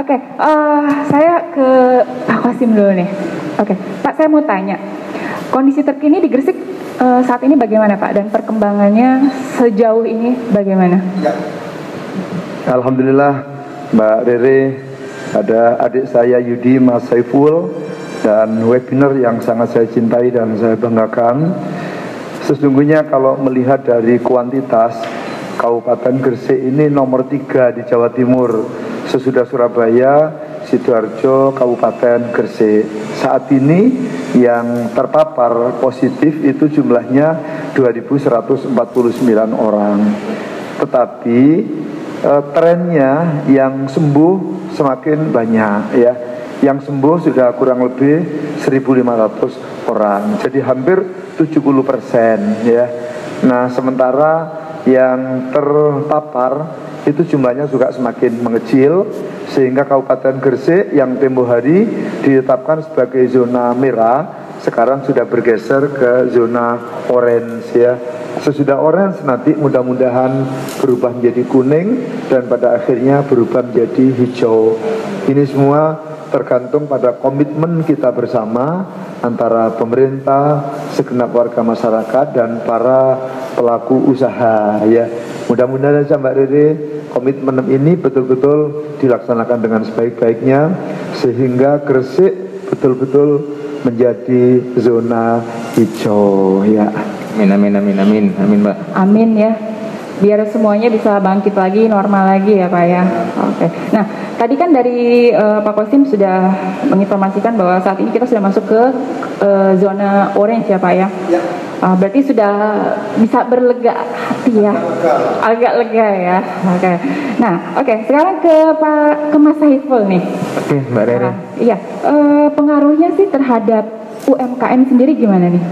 Oke, eh, saya ke Pak Kosim dulu nih. Oke, Pak saya mau tanya, kondisi terkini di Gresik eh, saat ini bagaimana Pak dan perkembangannya sejauh ini bagaimana? Alhamdulillah Mbak Rere ada adik saya Yudi Mas Saiful dan webinar yang sangat saya cintai dan saya banggakan. Sesungguhnya kalau melihat dari kuantitas Kabupaten Gresik ini nomor tiga di Jawa Timur sesudah Surabaya, Sidoarjo, Kabupaten Gresik. Saat ini yang terpapar positif itu jumlahnya 2.149 orang. Tetapi eh, trennya yang sembuh semakin banyak ya. Yang sembuh sudah kurang lebih 1.500 orang. Jadi hampir 70 persen ya. Nah sementara yang terpapar itu jumlahnya juga semakin mengecil sehingga Kabupaten Gresik yang tempo hari ditetapkan sebagai zona merah sekarang sudah bergeser ke zona orange ya. Sesudah orange nanti mudah-mudahan berubah menjadi kuning dan pada akhirnya berubah menjadi hijau. Ini semua tergantung pada komitmen kita bersama antara pemerintah, segenap warga masyarakat dan para pelaku usaha ya. Mudah-mudahan saja Mbak Rere komitmen ini betul-betul dilaksanakan dengan sebaik-baiknya sehingga Gresik betul-betul menjadi zona hijau ya. Amin amin amin amin amin Mbak. Amin ya. Biar semuanya bisa bangkit lagi, normal lagi ya Pak ya. Oke. Nah, tadi kan dari eh, Pak Kosim sudah menginformasikan bahwa saat ini kita sudah masuk ke eh, zona orange ya Pak ya. Ah, berarti sudah bisa berlega hati ya. Agak lega ya. Oke. Nah, oke. Sekarang ke Pak ke Mas Saiful nih. Oke Mbak Rere. Nah, iya. Eh, pengaruhnya sih terhadap UMKM sendiri gimana nih?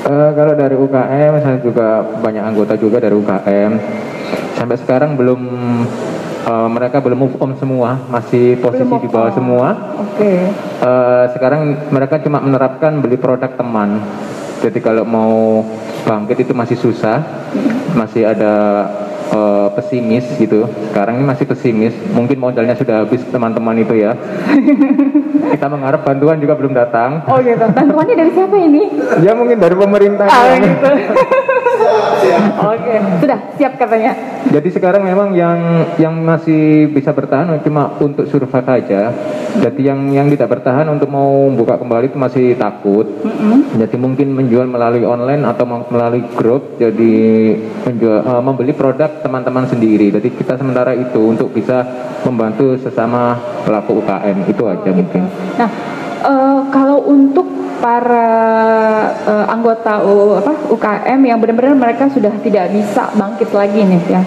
Eh, kalau dari UKM saya juga banyak anggota juga dari UKM. Sampai sekarang belum eh, mereka belum move on semua, masih posisi di bawah semua. Oke. Eh, sekarang mereka cuma menerapkan beli produk teman. Jadi kalau mau bangkit itu masih susah, masih ada eh, pesimis gitu. Sekarang ini masih pesimis. Mungkin modalnya sudah habis teman-teman itu ya. Kita mengharap bantuan juga belum datang. Oh gitu. Bantuannya dari siapa ini? Ya mungkin dari pemerintah. Ah, gitu. Oke, sudah siap katanya. Jadi sekarang memang yang yang masih bisa bertahan cuma untuk survive aja. Jadi yang yang tidak bertahan untuk mau buka kembali itu masih takut. Jadi mungkin menjual melalui online atau melalui grup. Jadi menjual eh, membeli produk teman-teman sendiri. Jadi kita sementara itu untuk bisa membantu sesama pelaku UKM itu aja mungkin. Nah, eh, kalau untuk para eh, anggota U- apa, UKM yang benar-benar mereka sudah tidak bisa bangkit lagi nih ya.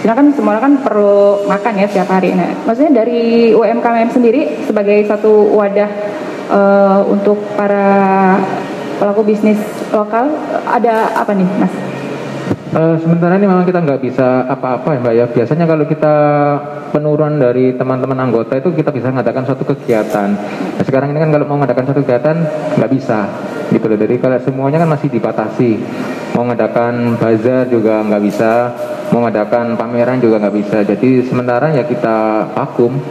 Karena kan semua kan perlu makan ya setiap hari. Nah, maksudnya dari UMKM sendiri sebagai satu wadah eh, untuk para pelaku bisnis lokal ada apa nih, Mas? Eh, sementara ini memang kita nggak bisa apa-apa ya mbak ya. Biasanya kalau kita penurunan dari teman-teman anggota itu kita bisa mengadakan suatu kegiatan. Nah, sekarang ini kan kalau mau mengadakan suatu kegiatan nggak bisa gitu loh. Jadi kalau semuanya kan masih dibatasi. Mau mengadakan bazar juga nggak bisa, mau mengadakan pameran juga nggak bisa. Jadi sementara ya kita vakum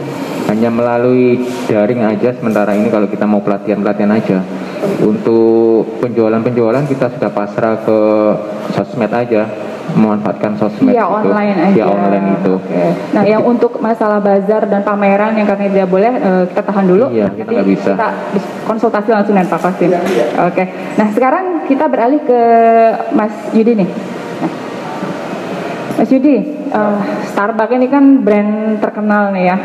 hanya melalui daring aja sementara ini kalau kita mau pelatihan-pelatihan aja. Untuk penjualan-penjualan kita sudah pasrah ke sosmed aja, memanfaatkan sosmed itu. online aja. Via online itu. Oke. Nah, yang untuk masalah bazar dan pameran yang katanya tidak boleh, eh, kita tahan dulu. Iya, kita nggak bisa. Kita konsultasi langsung dengan Pak Kosim. Oke. Nah, sekarang kita beralih ke Mas Yudi nih. Nah, Mas Yudi, eh, Starbucks ini kan brand terkenal nih ya,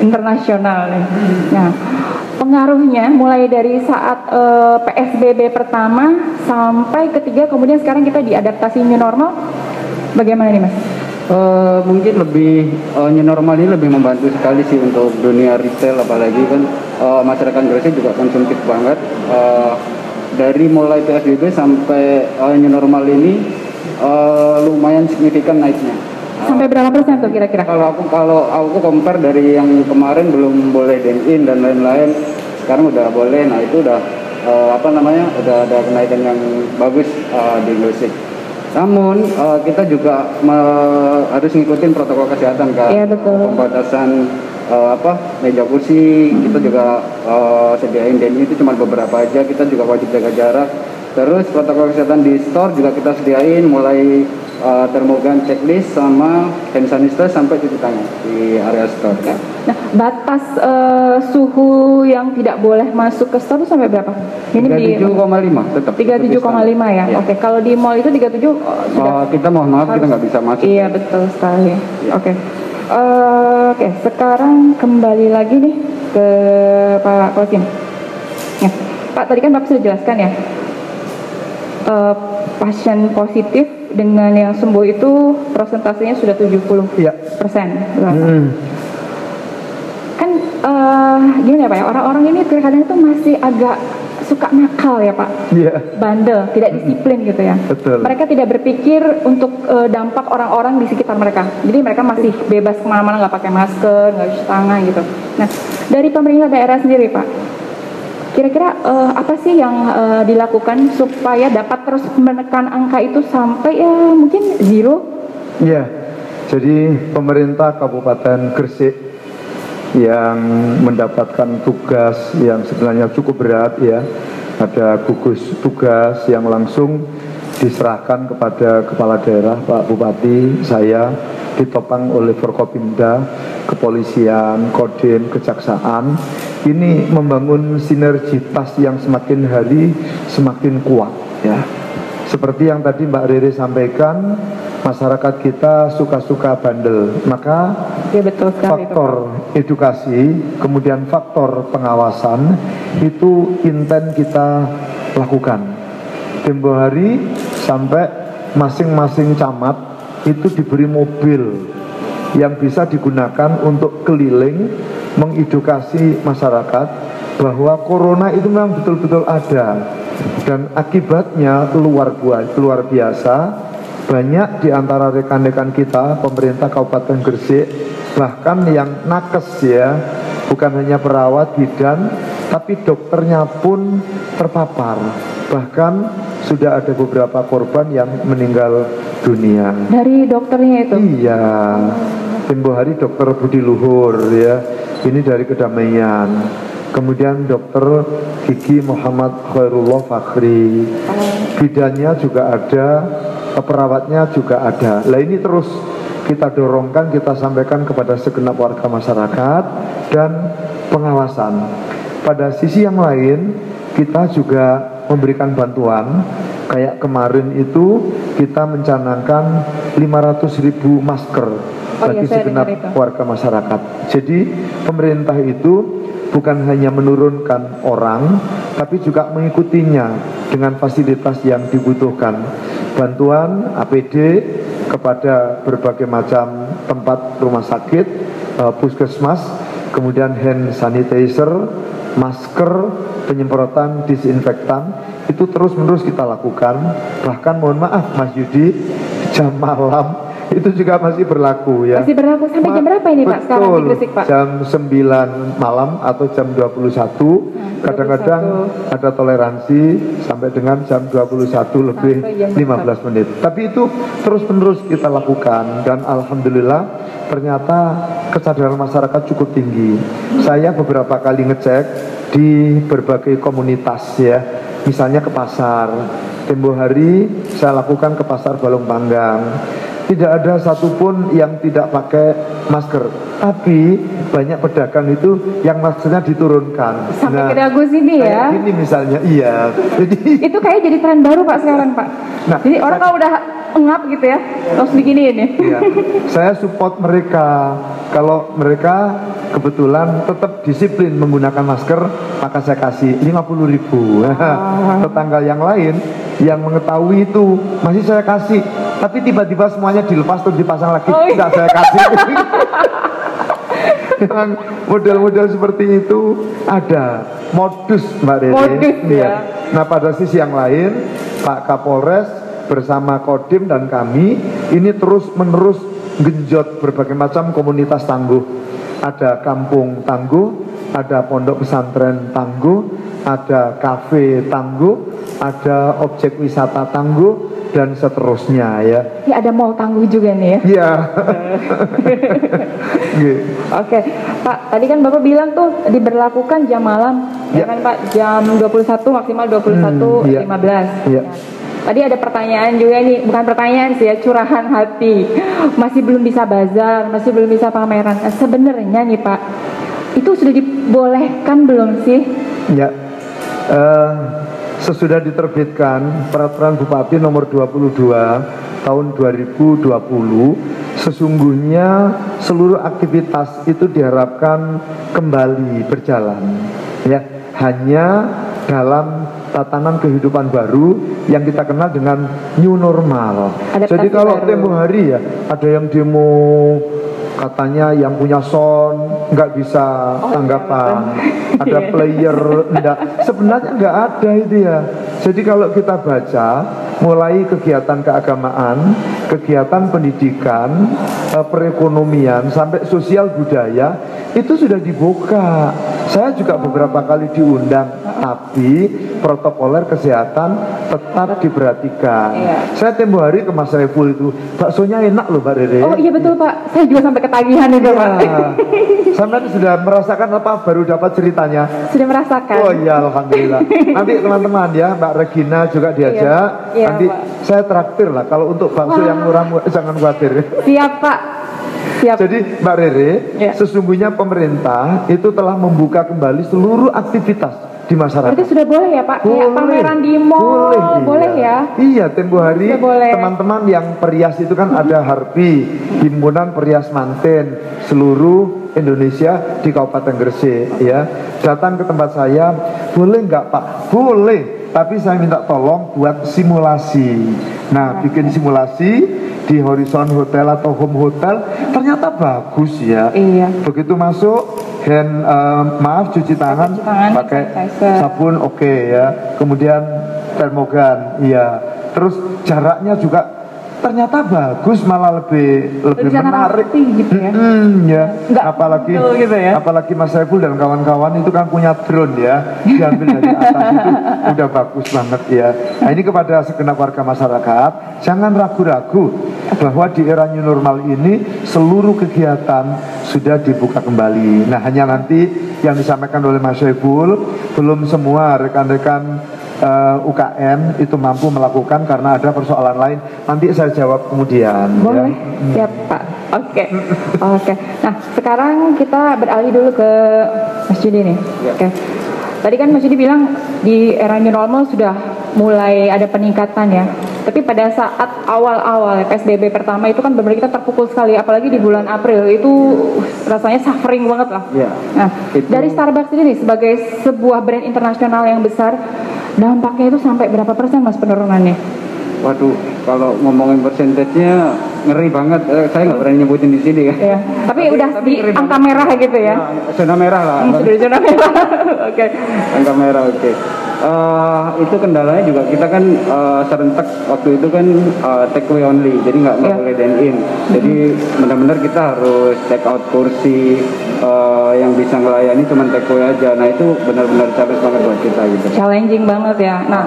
internasional nih. Nah, pengaruhnya mulai dari saat eh, PSBB pertama sampai ketiga, kemudian sekarang kita diadaptasi new normal, bagaimana nih Mas? Eh, mungkin lebih eh, new normal ini lebih membantu sekali sih untuk dunia retail apalagi kan eh, masyarakat Gresik juga konsumtif banget Eh, dari mulai PSBB sampai eh, new normal ini eh, lumayan signifikan naiknya Sampai berapa persen tuh kira-kira? kalau aku kalau aku compare dari yang kemarin belum boleh dine in dan lain-lain sekarang udah boleh. Nah itu udah eh, apa namanya udah ada kenaikan yang bagus eh, di Gresik namun eh, kita juga me- harus ngikutin protokol kesehatan kan Iya, betul. pembatasan eh, apa meja kursi kita juga eh, sediain dan itu cuma beberapa aja. Kita juga wajib jaga jarak terus protokol kesehatan di store juga kita sediain mulai eh, termogan checklist sama hand sanitizer sampai cuci tangan di area store Nah, batas eh, suhu yang tidak boleh masuk ke store itu sampai berapa? Ini di 37,5 tetap 37,5 ya. Iya. Oke, kalau di mall itu 37 oh, sudah Oh, kita mohon maaf kita harus- nggak bisa masuk Iya betul sekali. Iya. Oke. Eh, Oke, sekarang kembali lagi nih ke Pak Kosim. Ya, Pak tadi kan Bapak sudah jelaskan ya. Eh, pasien positif dengan yang sembuh itu persentasenya sudah 70 Iya. persen. Hmm. Kan eh, gimana ya Pak ya, orang-orang ini terkadang tuh masih agak suka nakal ya Pak Iya. bandel, tidak disiplin gitu ya. Betul. Mereka tidak berpikir untuk eh, dampak orang-orang di sekitar mereka. Jadi mereka masih bebas ke mana-mana nggak pakai masker, nggak cuci tangan gitu. Nah, dari pemerintah daerah sendiri Pak, kira-kira eh, apa sih yang eh, dilakukan supaya dapat terus menekan angka itu sampai ya mungkin zero? Iya, jadi pemerintah Kabupaten Gresik yang mendapatkan tugas yang sebenarnya cukup berat ya, ada gugus tugas yang langsung diserahkan kepada kepala daerah Pak Bupati, saya ditopang oleh Forkopimda, kepolisian, kodim, kejaksaan. Ini membangun sinergitas yang semakin hari semakin kuat ya. Seperti yang tadi Mbak Riri sampaikan, masyarakat kita suka-suka bandel. Maka Ya betul sekali itu. faktor edukasi, kemudian faktor pengawasan itu intent kita lakukan. Tempo hari sampai masing-masing camat itu diberi mobil yang bisa digunakan untuk keliling mengedukasi masyarakat bahwa corona itu memang betul-betul ada. Dan akibatnya luar luar biasa banyak di antara rekan-rekan kita pemerintah Kabupaten Gresik bahkan yang nakes ya bukan hanya perawat bidan tapi dokternya pun terpapar. Bahkan sudah ada beberapa korban yang meninggal dunia Dari dokternya itu. Iya, tempo hari dokter Budi Luhur ya, ini dari kedamaian. Kemudian dokter Gigi Muhammad Khairullah Fakhri, bidannya juga ada, perawatnya juga ada. Lah ini terus kita dorongkan, kita sampaikan kepada segenap warga masyarakat dan pengawasan. Pada sisi yang lain, kita juga memberikan bantuan kayak kemarin itu kita mencanangkan 500 ribu masker Oh iya, bagi saya segenap warga masyarakat. Jadi pemerintah itu bukan hanya menurunkan orang, tapi juga mengikutinya dengan fasilitas yang dibutuhkan. Bantuan APD kepada berbagai macam tempat rumah sakit, eh, puskesmas, kemudian hand sanitizer, masker, penyemprotan disinfektan itu terus menerus kita lakukan. Bahkan mohon maaf Mas Yudi, jam malam itu juga masih berlaku ya. Masih berlaku sampai jam berapa ini Pak sekarang di Betul, Gresik Pak? jam 9 malam atau jam 21 Kadang-kadang ada toleransi sampai dengan jam 21 lebih Sampai jam 15 menit Tapi itu terus menerus kita lakukan Dan Alhamdulillah ternyata kesadaran masyarakat cukup tinggi Saya beberapa kali ngecek di berbagai komunitas ya Misalnya ke pasar Tempo hari saya lakukan ke pasar Balong Panggang tidak ada satupun yang tidak pakai masker. Tapi banyak pedagang itu yang maskernya diturunkan. Sampai ke dagu sini ya. Gini misalnya, iya. Jadi Itu kayak jadi tren baru Pak sekarang Pak. Nah, Jadi orang kalau udah ngap gitu ya, terus beginiin ya. ya, saya support mereka. Kalau mereka kebetulan tetap disiplin menggunakan masker, maka saya kasih 50 ribu. Tetangga yang lain yang mengetahui itu masih saya kasih, tapi tiba-tiba semuanya dilepas terus dipasang lagi, Oh, iya. tidak saya kasih. Memang model-model seperti itu ada modus Mbak Dede. Modus, Iya. ya. Nah pada sisi yang lain Pak Kapolres bersama Kodim dan kami ini terus menerus genjot berbagai macam komunitas tangguh. Ada kampung tangguh, ada pondok pesantren tangguh, ada kafe tangguh, ada objek wisata tangguh dan seterusnya ya. Ya ada mall tangguh juga nih ya. Iya. Nggih. Oke, Pak, tadi kan Bapak bilang tuh diberlakukan jam malam, ya, Ya. kan Pak, jam 21 maksimal 21.15. Hmm, iya. Iya. Tadi ada pertanyaan juga nih, bukan pertanyaan sih ya, curahan hati. Masih belum bisa bazar, masih belum bisa pameran. Nah, sebenarnya nih Pak, itu sudah dibolehkan belum sih? Ya, eh, sesudah diterbitkan Peraturan Bupati Nomor 22 tahun 2020, sesungguhnya seluruh aktivitas itu diharapkan kembali berjalan. Ya, hanya dalam tatanan kehidupan baru yang kita kenal dengan new normal. Adaptasi Jadi kalau baru. tempo hari ya ada yang demo katanya yang punya sound nggak bisa Oh, tanggapan iya, ada Iya. player enggak sebenarnya nggak ada itu ya jadi kalau kita baca mulai kegiatan keagamaan kegiatan pendidikan eh, perekonomian sampai sosial budaya itu sudah dibuka saya juga beberapa kali diundang tapi protokoler kesehatan tetap diperhatikan Iya. saya tempo hari ke Mas Saiful itu baksonya enak loh Mbak Rere Oh iya betul Pak, saya juga sampai ketagihan itu Pak. Ya. Sampai sudah merasakan apa baru dapat ceritanya Sudah merasakan. Oh iya alhamdulillah. Nanti teman-teman ya Mbak Regina juga diajak. Iya, Nanti Pak. saya traktir lah kalau untuk bakso Wah. yang murah mu- jangan khawatir. Siap Pak. Siap. Jadi Mbak Rere, Iya. sesungguhnya pemerintah itu telah membuka kembali seluruh aktivitas di masyarakat. Berarti sudah boleh ya Pak? Kayak pameran di mall, iya. boleh ya? Iya, tempo hari boleh. teman-teman yang perias itu kan ada Harpi, himpunan perias manten seluruh Indonesia di Kabupaten Gresik ya. Datang ke tempat saya, boleh nggak Pak? Boleh, tapi saya minta tolong buat simulasi. Nah, bikin simulasi di Horizon Hotel atau Home Hotel ternyata bagus ya. Iya. Begitu masuk hand eh, maaf cuci tangan, Cuci tangan, pakai sanitizer. sabun oke ya. Kemudian termogan iya. Terus jaraknya juga ternyata bagus malah lebih lebih bisa menarik. gitu ya. Mm, ya. Nggak apalagi gitu ya. apalagi Mas Saiful dan kawan-kawan itu kan punya drone ya. Diambil dari atas itu udah bagus banget ya. Nah, ini kepada segenap warga masyarakat, jangan ragu-ragu bahwa di era new normal ini seluruh kegiatan sudah dibuka kembali. Nah, hanya nanti yang disampaikan oleh Mas Saiful belum semua rekan-rekan eh, UKM itu mampu melakukan karena ada persoalan lain. Nanti saya jawab kemudian. Boleh, ya. siap Pak. Oke, oke. Nah sekarang kita beralih dulu ke Mas Judi nih. Oke. Tadi kan Mas Judi bilang di era new normal sudah mulai ada peningkatan ya. Tapi pada saat awal-awal PSBB pertama itu kan benar-benar kita terpukul sekali, apalagi di bulan April itu rasanya suffering banget lah. Iya. Nah, Itu- dari Starbucks ini sebagai sebuah brand internasional yang besar, dampaknya itu sampai berapa persen mas penurunannya? Waduh, kalau ngomongin persentasenya ngeri banget. Eh, saya nggak berani nyebutin di sini ya. Ya, tapi, udah tapi di angka banget. merah gitu ya. Nah, zona merah lah. Hmm, sudah zona merah. Oke. Angka merah, oke. Eh, itu kendalanya juga kita kan eh, serentak waktu itu kan eh, take away only, jadi nggak Iya. boleh dine in. Jadi benar-benar kita harus take out kursi eh, yang bisa ngelayani cuma take away aja. Nah itu benar-benar challenge banget buat kita gitu. Challenging banget ya. Nah,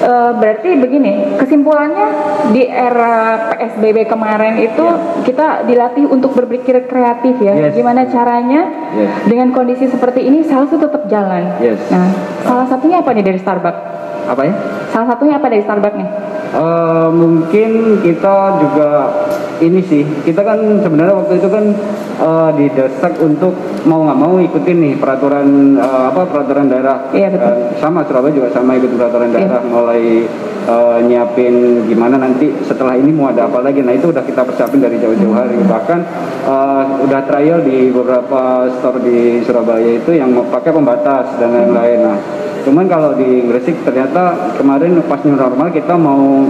eh, berarti begini, kesimpulannya di era PSBB kemarin itu kita dilatih untuk berpikir kreatif ya. Yes. Gimana caranya Yes. dengan kondisi seperti ini sales tetap jalan. Yes. Nah, salah satunya apa nih dari Starbucks? Apa ya? Salah satunya apa dari Starbucks nih? Eh, mungkin kita juga ini sih kita kan sebenarnya waktu itu kan eh, didesak untuk mau nggak mau ikutin nih peraturan eh, apa peraturan daerah. Iya, betul. Eh, sama Surabaya juga sama ikut peraturan Iya. daerah mulai eh, nyiapin gimana nanti setelah ini mau ada apa lagi. Nah itu udah kita persiapin dari jauh-jauh hari. Bahkan eh, udah trial di beberapa store di Surabaya itu yang mau pakai pembatas dan lain-lain. Nah cuman kalau di Gresik ternyata kemarin pas new normal kita mau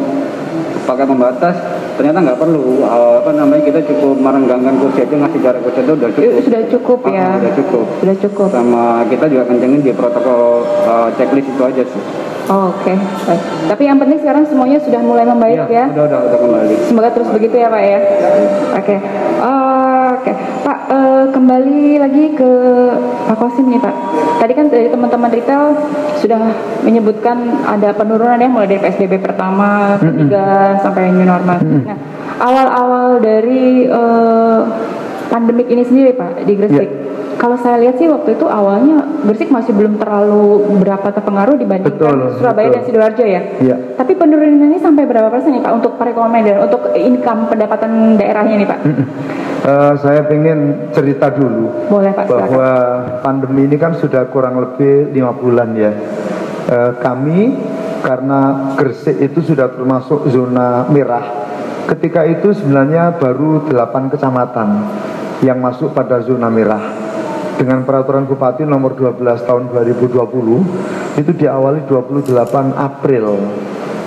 pakai pembatas ternyata nggak perlu Eh, apa namanya kita cukup merenggangkan kursi aja ngasih jarak kursi itu udah cukup Eh, Sudah cukup Ah, ya. sudah cukup Sudah cukup. sama kita juga kencengin di protokol eh, checklist itu aja sih Oh, Oke, baik. Tapi yang penting sekarang semuanya sudah mulai membaik ya. udah udah udah kembali Semoga terus begitu ya Pak ya. Oke, Oh, oke Pak eh, kembali lagi ke Pak Kosim nih Pak. Tadi kan dari teman-teman retail sudah menyebutkan ada penurunan ya mulai dari PSBB pertama, ketiga sampai new normal. Nah awal-awal dari eh, pandemik ini sendiri Pak di Gresik. Ya. Kalau saya lihat sih waktu itu awalnya Gresik masih belum terlalu berapa terpengaruh dibandingkan Betul, Surabaya betul. dan Sidoarjo ya. Iya. Tapi penurunannya sampai berapa persen nih Pak untuk perekonomian dan untuk income pendapatan daerahnya nih Pak? Eh, saya ingin cerita dulu Boleh Pak silakan. bahwa pandemi ini kan sudah kurang lebih lima bulan ya. Eh, kami karena Gresik itu sudah termasuk zona merah. Ketika itu sebenarnya baru 8 kecamatan yang masuk pada zona merah. Dengan peraturan Bupati nomor 12 tahun 2020 itu diawali 28 April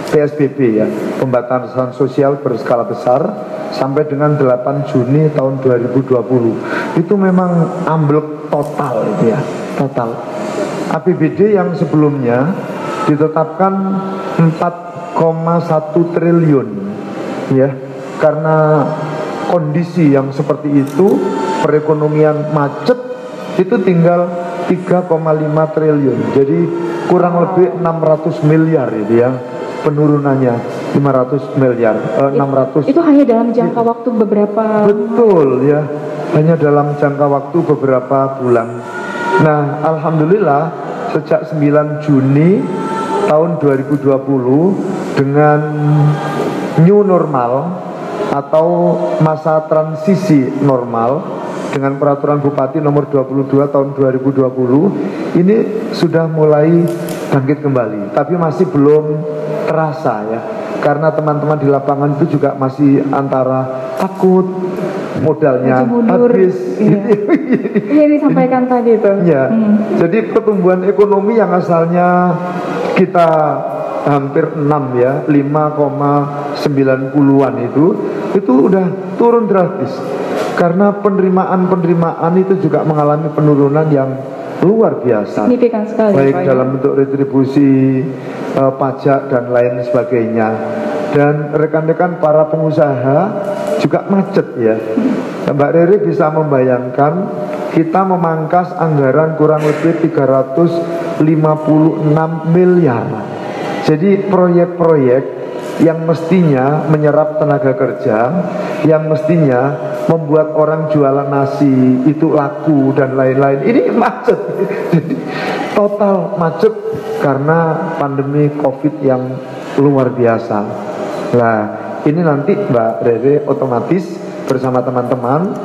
PSBB ya, pembatasan sosial berskala besar sampai dengan 8 Juni tahun 2020. Itu memang ambluk total itu ya, total. APBD yang sebelumnya ditetapkan 4,1 triliun ya karena kondisi yang seperti itu perekonomian macet itu tinggal 3,5 triliun. Jadi kurang lebih 600 miliar itu ya penurunannya. 500 miliar eh, 600 Itu hanya dalam jangka waktu beberapa Betul ya, hanya dalam jangka waktu beberapa bulan. Nah, alhamdulillah sejak 9 Juni tahun 2020 dengan new normal atau masa transisi normal dengan peraturan Bupati nomor 22 tahun 2020 ini sudah mulai bangkit kembali, tapi masih belum terasa ya. Karena teman-teman di lapangan itu juga masih antara takut modalnya habis. iya. Iya disampaikan tadi itu. Ya, jadi pertumbuhan ekonomi yang asalnya kita hampir 6 ya, 5,90-an itu itu udah turun drastis. Karena penerimaan-penerimaan itu juga mengalami penurunan yang luar biasa. Signifikan sekali Baik Pak, dalam bentuk retribusi eh, pajak dan lain sebagainya. Dan rekan-rekan para pengusaha juga macet ya. Mbak Riri bisa membayangkan kita memangkas anggaran kurang lebih 356 miliar. Jadi proyek-proyek yang mestinya menyerap tenaga kerja, yang mestinya membuat orang jualan nasi itu laku dan lain-lain. Ini macet. Jadi total macet karena pandemi Covid yang luar biasa. Nah, ini nanti Mbak Rere otomatis bersama teman-teman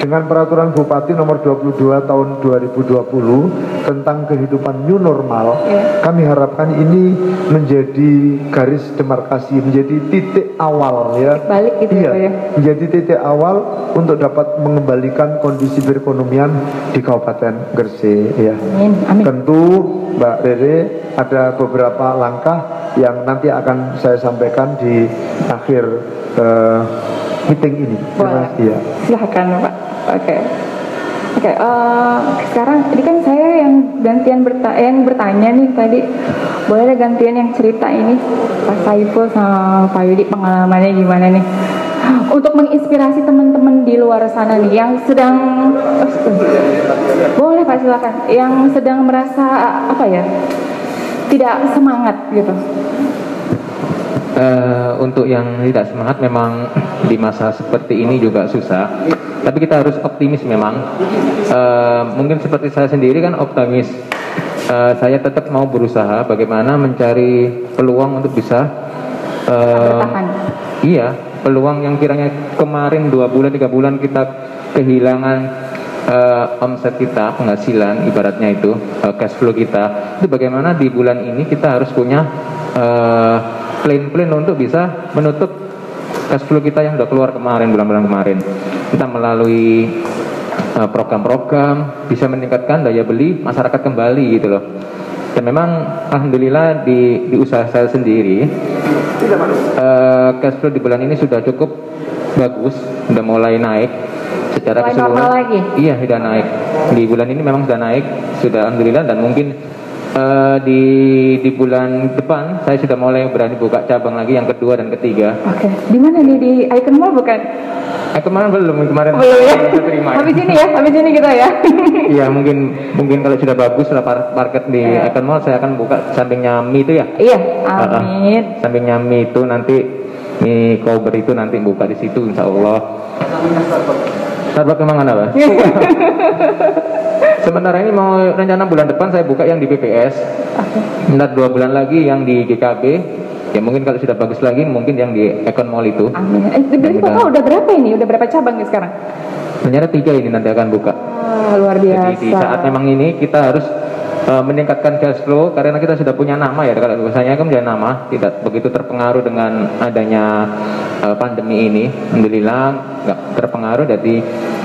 dengan peraturan Bupati nomor 22 tahun 2020 tentang kehidupan new normal, Iya. kami harapkan ini menjadi garis demarkasi, menjadi titik awal ya. Balik gitu ya, iya, ya? menjadi titik awal untuk dapat mengembalikan kondisi perekonomian di Kabupaten Gresik ya. Amin, amin. Tentu Mbak Rere ada beberapa langkah yang nanti akan saya sampaikan di akhir eh, meeting ini. Terima Boleh. kasih ya. Silahkan Pak. Oke. Oke, eh, sekarang ini kan saya yang gantian berta yang bertanya nih tadi. Boleh deh gantian yang cerita ini Pak Saiful sama Pak Yudi pengalamannya gimana nih? Untuk menginspirasi teman-teman di luar sana nih yang sedang boleh Pak silakan yang sedang merasa apa ya tidak semangat gitu. Eh, untuk yang tidak semangat memang di masa seperti ini juga susah. Tapi kita harus optimis memang. Eh, mungkin seperti saya sendiri kan optimis. Eh, saya tetap mau berusaha bagaimana mencari peluang untuk bisa Bertahan. Iya, peluang yang kiranya kemarin dua bulan tiga bulan kita kehilangan eh, omset kita, penghasilan ibaratnya itu eh, cash flow kita, itu bagaimana di bulan ini kita harus punya eh, plan-plan untuk bisa menutup cash flow kita yang sudah keluar kemarin bulan-bulan kemarin. Kita melalui eh, program-program bisa meningkatkan daya beli masyarakat kembali gitu loh. Dan memang alhamdulillah di, di usaha saya sendiri eh, cash flow di bulan ini sudah cukup bagus, sudah mulai naik secara keseluruhan. lagi? Iya sudah naik. Di bulan ini memang sudah naik, sudah alhamdulillah dan mungkin eh, di di bulan depan saya sudah mulai berani buka cabang lagi yang kedua dan ketiga. Oke, di mana nih di Icon Mall bukan? Eh kemarin belum kemarin Belum ya? saya terima. Habis ini ya, habis ini kita ya. Iya mungkin mungkin kalau sudah bagus lah market di Iya. Icon Mall saya akan buka sampingnya mie itu ya. iya, Uh-uh. amin. Sampingnya mie itu nanti mie cover itu nanti buka di situ insya Allah. Starbucks memang mana, Pak? Sementara ini mau rencana bulan depan saya buka yang di PPS. Bentar dua bulan lagi yang di GKB. Ya mungkin kalau sudah bagus lagi mungkin yang di Econ Mall itu. Amin. Eh. Bapak udah berapa ini? Udah berapa cabang nih sekarang? Ternyata tiga ini nanti akan buka. Wah, luar biasa. Jadi di saat memang ini kita harus uh, meningkatkan cash flow karena kita sudah punya nama ya kalau biasanya kan punya nama tidak begitu terpengaruh dengan adanya uh, pandemi ini alhamdulillah nggak terpengaruh jadi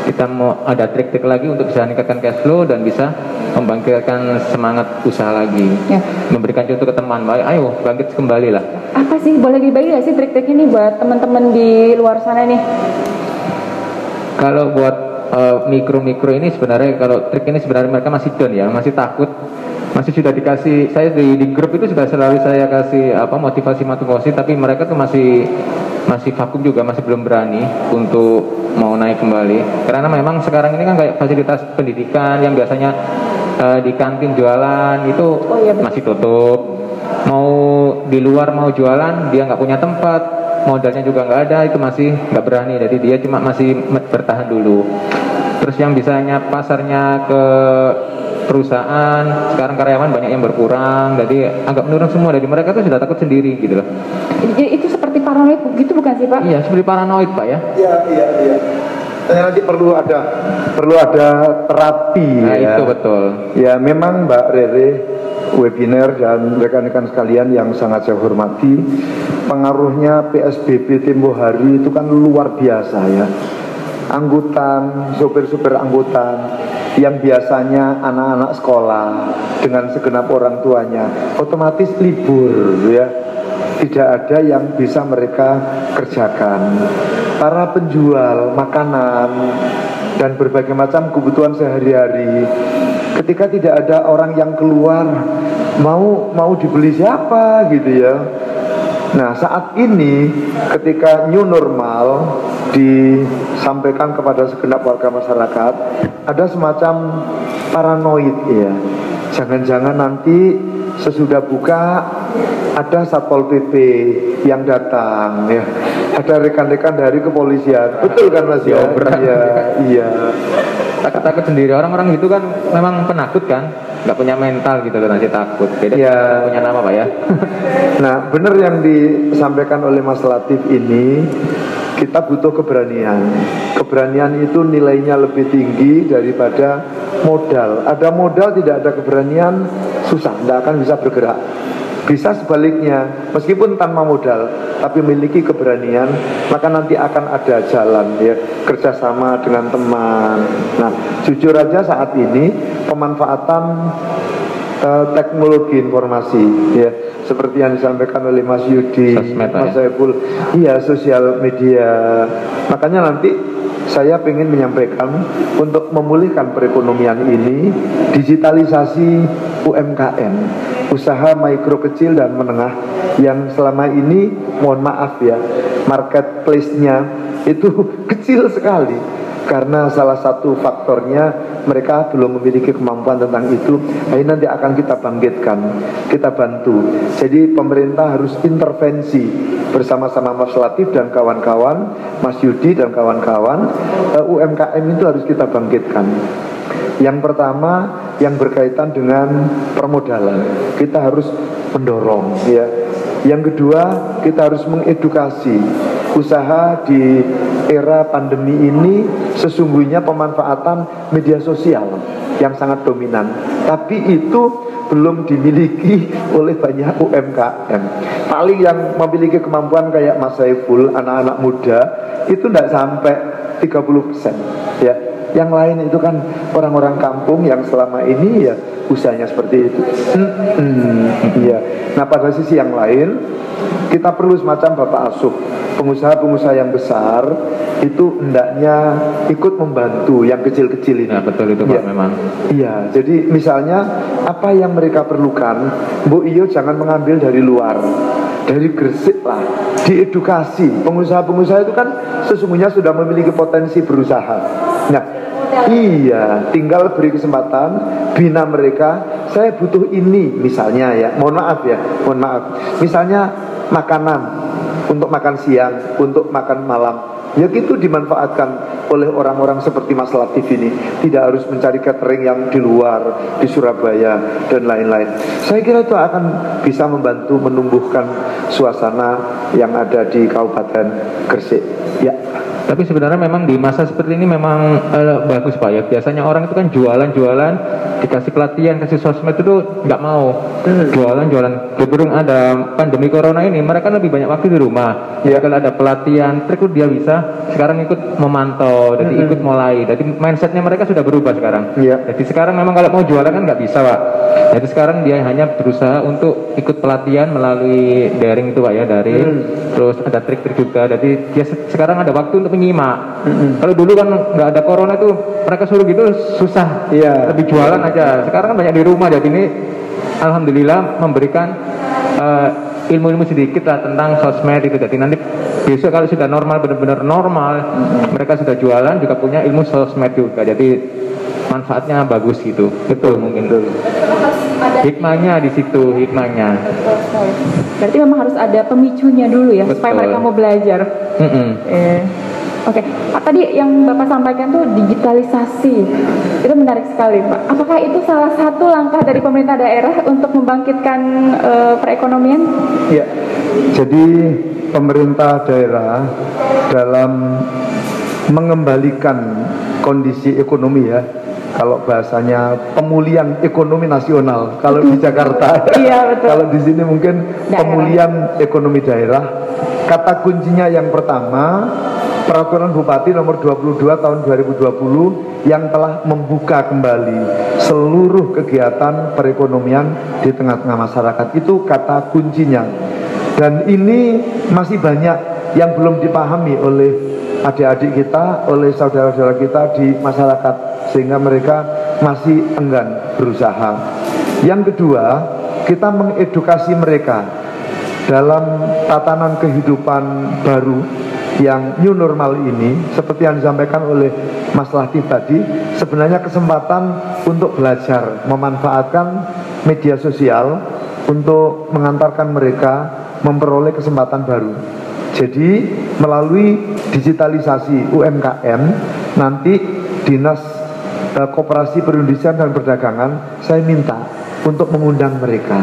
kita mau ada trik-trik lagi untuk bisa meningkatkan cash flow dan bisa membangkitkan semangat usaha lagi Ya. memberikan contoh ke teman baik ayo bangkit kembali lah Apa sih? Boleh dibagi gak sih trik-trik ini buat teman-teman di luar sana nih? Kalau buat eh, mikro-mikro ini sebenarnya kalau trik ini sebenarnya mereka masih down ya, masih takut. Masih sudah dikasih saya di, di grup itu sudah selalu saya kasih apa motivasi motivasi tapi mereka tuh masih masih vakum juga masih belum berani untuk mau naik kembali karena memang sekarang ini kan kayak fasilitas pendidikan yang biasanya eh, di kantin jualan itu Oh, iya, betul. masih tutup mau di luar mau jualan dia nggak punya tempat modalnya juga nggak ada itu masih nggak berani jadi dia cuma masih bertahan dulu terus yang bisanya pasarnya ke perusahaan sekarang karyawan banyak yang berkurang jadi agak menurun semua dari mereka tuh sudah takut sendiri gitu loh Jadi itu seperti paranoid gitu bukan sih Pak? iya seperti paranoid pak ya Iya, iya, iya. Dan nanti perlu ada perlu ada terapi nah ya. itu betul Ya memang Mbak Rere webinar dan rekan-rekan sekalian yang sangat saya hormati pengaruhnya PSBB tempo hari itu kan luar biasa ya. Angkutan sopir-sopir angkutan yang biasanya anak-anak sekolah dengan segenap orang tuanya otomatis libur ya. Tidak ada yang bisa mereka kerjakan. Para penjual makanan dan berbagai macam kebutuhan sehari-hari ketika tidak ada orang yang keluar mau mau dibeli siapa gitu ya. Nah saat ini ketika new normal disampaikan kepada segenap warga masyarakat ada semacam paranoid ya. Jangan-jangan nanti sesudah buka ada satpol pp yang datang ya. Ada rekan-rekan dari kepolisian. Betul kan mas? Ya iya iya takut-takut sendiri orang-orang itu kan memang penakut kan nggak punya mental gitu loh nanti takut beda Ya. punya nama pak ya Nah, benar yang disampaikan oleh Mas Latif ini, kita butuh keberanian. Keberanian itu nilainya lebih tinggi daripada modal. Ada modal tidak ada keberanian, susah, tidak akan bisa bergerak. Bisa sebaliknya, meskipun tanpa modal, tapi memiliki keberanian, maka nanti akan ada jalan ya kerjasama dengan teman. Nah, jujur aja saat ini pemanfaatan eh, teknologi informasi ya seperti yang disampaikan oleh Mas Yudi, Sosmed, Pak, Mas ya? Saiful, iya sosial media. Makanya nanti saya ingin menyampaikan untuk memulihkan perekonomian ini digitalisasi UMKM, usaha mikro kecil dan menengah yang selama ini mohon maaf ya marketplace-nya itu kecil sekali. Karena salah satu faktornya mereka belum memiliki kemampuan tentang itu nah, ini nanti akan kita bangkitkan kita bantu. Jadi pemerintah harus intervensi bersama-sama Mas Latif dan kawan-kawan Mas Yudi dan kawan-kawan eh, UMKM itu harus kita bangkitkan yang pertama yang berkaitan dengan permodalan kita harus mendorong ya yang kedua kita harus mengedukasi usaha di era pandemi ini sesungguhnya pemanfaatan media sosial yang sangat dominan. Tapi itu belum dimiliki oleh banyak UMKM. Paling yang memiliki kemampuan kayak Mas Saiful, anak-anak muda itu tidak sampai 30% ya. Yang lain itu kan orang-orang kampung yang selama ini ya usahanya seperti itu. Hmm, iya. Nah pada sisi yang lain kita perlu semacam bapak asuh pengusaha-pengusaha yang besar itu hendaknya ikut membantu yang kecil-kecil ini. Ya, betul itu, Pak, memang. Iya, jadi misalnya apa yang mereka perlukan, Bu Iyo jangan mengambil dari luar, dari Gresik lah, diedukasi. Pengusaha-pengusaha itu kan sesungguhnya sudah memiliki potensi berusaha. Nah, iya, tinggal beri kesempatan, bina mereka. Saya butuh ini, misalnya ya, mohon maaf ya, mohon maaf. Misalnya makanan untuk makan siang, untuk makan malam. Ya itu dimanfaatkan oleh orang-orang seperti Mas Latif ini. Tidak harus mencari catering yang di luar, di Surabaya dan lain-lain. Saya kira itu akan bisa membantu menumbuhkan suasana yang ada di Kabupaten Gresik. Ya. Tapi sebenarnya memang di masa seperti ini memang eh, bagus Pak ya. Biasanya orang itu kan jualan-jualan, dikasih pelatihan, kasih sosmed itu nggak mau. Jualan-jualan. Keberung ada pandemi corona ini, mereka lebih banyak waktu di rumah. Ya. Kalau ada pelatihan, terus dia bisa sekarang ikut memantau, jadi ikut mulai. Jadi mindsetnya mereka sudah berubah sekarang. Iya. Jadi sekarang memang kalau mau jualan kan nggak bisa Pak. Jadi sekarang dia hanya berusaha untuk ikut pelatihan melalui daring itu Pak ya, daring. Terus ada trik-trik juga. Jadi dia se- sekarang ada waktu untuk menyimak. Kalau dulu kan nggak ada corona itu mereka suruh gitu susah. Iya. Lebih jualan aja. Sekarang kan banyak di rumah jadi ini alhamdulillah memberikan eh, ilmu-ilmu sedikit lah tentang sosmed itu. Jadi nanti besok kalau sudah normal benar-benar normal, mereka sudah jualan juga punya ilmu sosmed juga. Jadi manfaatnya bagus gitu. Betul mungkin. Hikmahnya di situ, hikmahnya. Berarti memang harus ada pemicunya dulu ya supaya Betul. mereka mau belajar. Mm-mm. Eh, Oke, Pak tadi yang Bapak sampaikan tuh digitalisasi, itu menarik sekali Pak. Apakah itu salah satu langkah dari pemerintah daerah untuk membangkitkan eh, perekonomian? Ya, jadi pemerintah daerah dalam mengembalikan kondisi ekonomi ya, kalau bahasanya pemulihan ekonomi nasional, kalau di Jakarta, Iya, betul. kalau di sini mungkin Daerah. pemulihan ekonomi daerah. Kata kuncinya yang pertama, Peraturan Bupati nomor 22 tahun 2020 yang telah membuka kembali seluruh kegiatan perekonomian di tengah-tengah masyarakat itu kata kuncinya. Dan ini masih banyak yang belum dipahami oleh adik-adik kita, oleh saudara-saudara kita di masyarakat sehingga mereka masih enggan berusaha. Yang kedua, kita mengedukasi mereka dalam tatanan kehidupan baru yang new normal ini seperti yang disampaikan oleh Mas Latif tadi sebenarnya kesempatan untuk belajar memanfaatkan media sosial untuk mengantarkan mereka memperoleh kesempatan baru jadi melalui digitalisasi UMKM nanti dinas eh, koperasi perindustrian dan perdagangan saya minta untuk mengundang mereka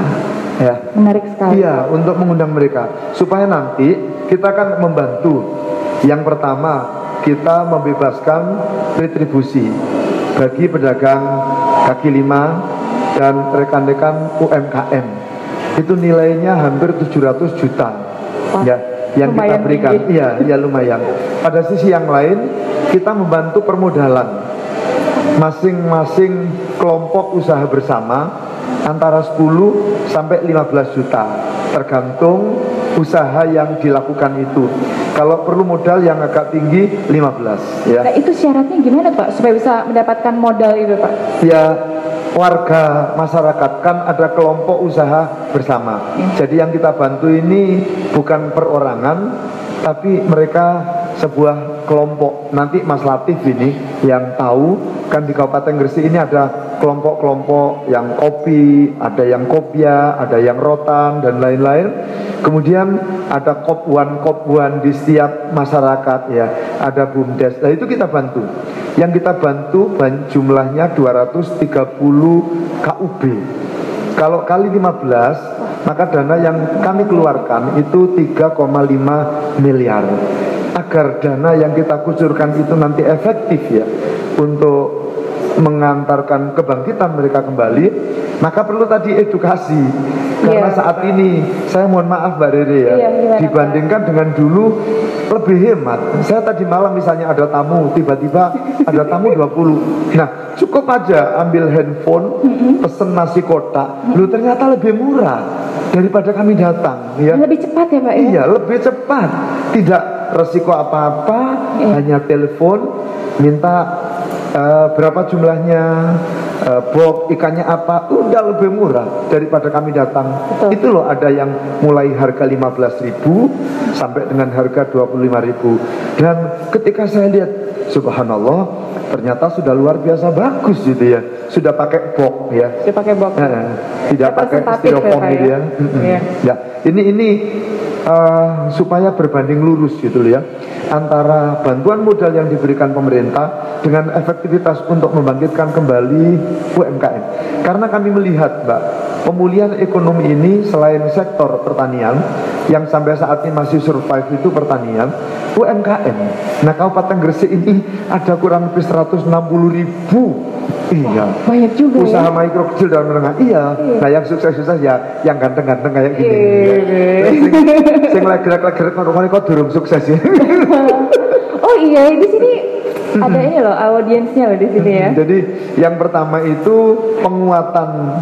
ya Menarik sekali. Iya, untuk mengundang mereka supaya nanti kita akan membantu. Yang pertama, kita membebaskan retribusi bagi pedagang kaki lima dan rekan-rekan UMKM. Itu nilainya hampir 700 juta. Wah, ya, yang kita berikan. tinggi. Iya, ya lumayan. Pada sisi yang lain, kita membantu permodalan masing-masing kelompok usaha bersama antara 10 sampai 15 juta tergantung usaha yang dilakukan itu kalau perlu modal yang agak tinggi 15 ya Nah itu syaratnya gimana Pak supaya bisa mendapatkan modal itu Pak? ya warga masyarakat kan ada kelompok usaha bersama. Jadi yang kita bantu ini bukan perorangan, tapi mereka sebuah kelompok. Nanti Mas Latif ini yang tahu kan di Kabupaten Gresik ini ada kelompok-kelompok yang kopi, ada yang kopia, ada yang rotan dan lain-lain. Kemudian ada kopuan-kopuan di setiap masyarakat ya, ada bumdes. Nah itu kita bantu. Yang kita bantu ban- jumlahnya 230 KUB. Kalau kali 15, maka dana yang kami keluarkan itu 3,5 miliar. Agar dana yang kita kucurkan itu nanti efektif ya untuk mengantarkan kebangkitan mereka kembali, maka perlu tadi edukasi. Karena Iya. saat ini saya mohon maaf Mbak Rere ya, Pak? dibandingkan dengan dulu lebih hemat. Saya tadi malam misalnya ada tamu, tiba-tiba ada tamu 20. Nah, cukup aja ambil handphone, pesen nasi kotak. Lu ternyata lebih murah daripada kami datang ya. Lebih cepat ya Pak ya? Iya, lebih cepat. Tidak resiko apa-apa, Iya. hanya telepon, minta eh, berapa jumlahnya, eh, box ikannya apa, udah lebih murah daripada kami datang. Betul. Itu loh ada yang mulai harga 15.000 sampai dengan harga 25.000. Dan ketika saya lihat, subhanallah, ternyata sudah luar biasa bagus gitu ya. Sudah pakai box ya. Dia pakai box. Eh, tidak pakai styrofoam ya, Pak, gitu ya? ya. Iya. Ya, ini ini eh, supaya berbanding lurus gitu ya. antara bantuan modal yang diberikan pemerintah dengan efektivitas untuk membangkitkan kembali UMKM. Karena kami melihat, Mbak, pemulihan ekonomi ini selain sektor pertanian yang sampai saat ini masih survive itu pertanian, UMKM. Nah, Kabupaten Gresik ini ada kurang lebih 160 ribu Iya. Banyak juga Usaha ya. mikro kecil dan menengah. Iya. Nah yang sukses-sukses ya yang ganteng-ganteng kayak gini. Iya. Ya. Sing, sing lagi gerak-gerak ngono kok durung sukses ya. Oh iya, di sini ada ini loh audiensnya loh di sini ya. Jadi yang pertama itu penguatan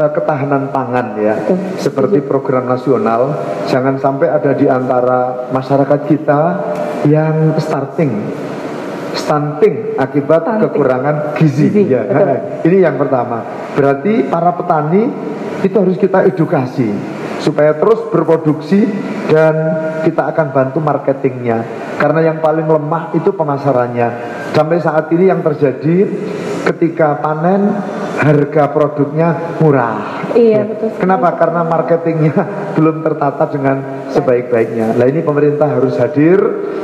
eh, ketahanan pangan ya. Betul. Seperti program nasional jangan sampai ada di antara masyarakat kita yang starting stunting akibat Stunting. kekurangan gizi, Gizi, ya. betul. Ini yang pertama. Berarti para petani itu harus kita edukasi supaya terus berproduksi dan kita akan bantu marketingnya. Karena yang paling lemah itu pemasarannya. Sampai saat ini yang terjadi ketika panen harga produknya murah. Iya, betul sekali. Kenapa? Karena marketingnya belum tertata dengan sebaik-baiknya. Nah ini pemerintah harus hadir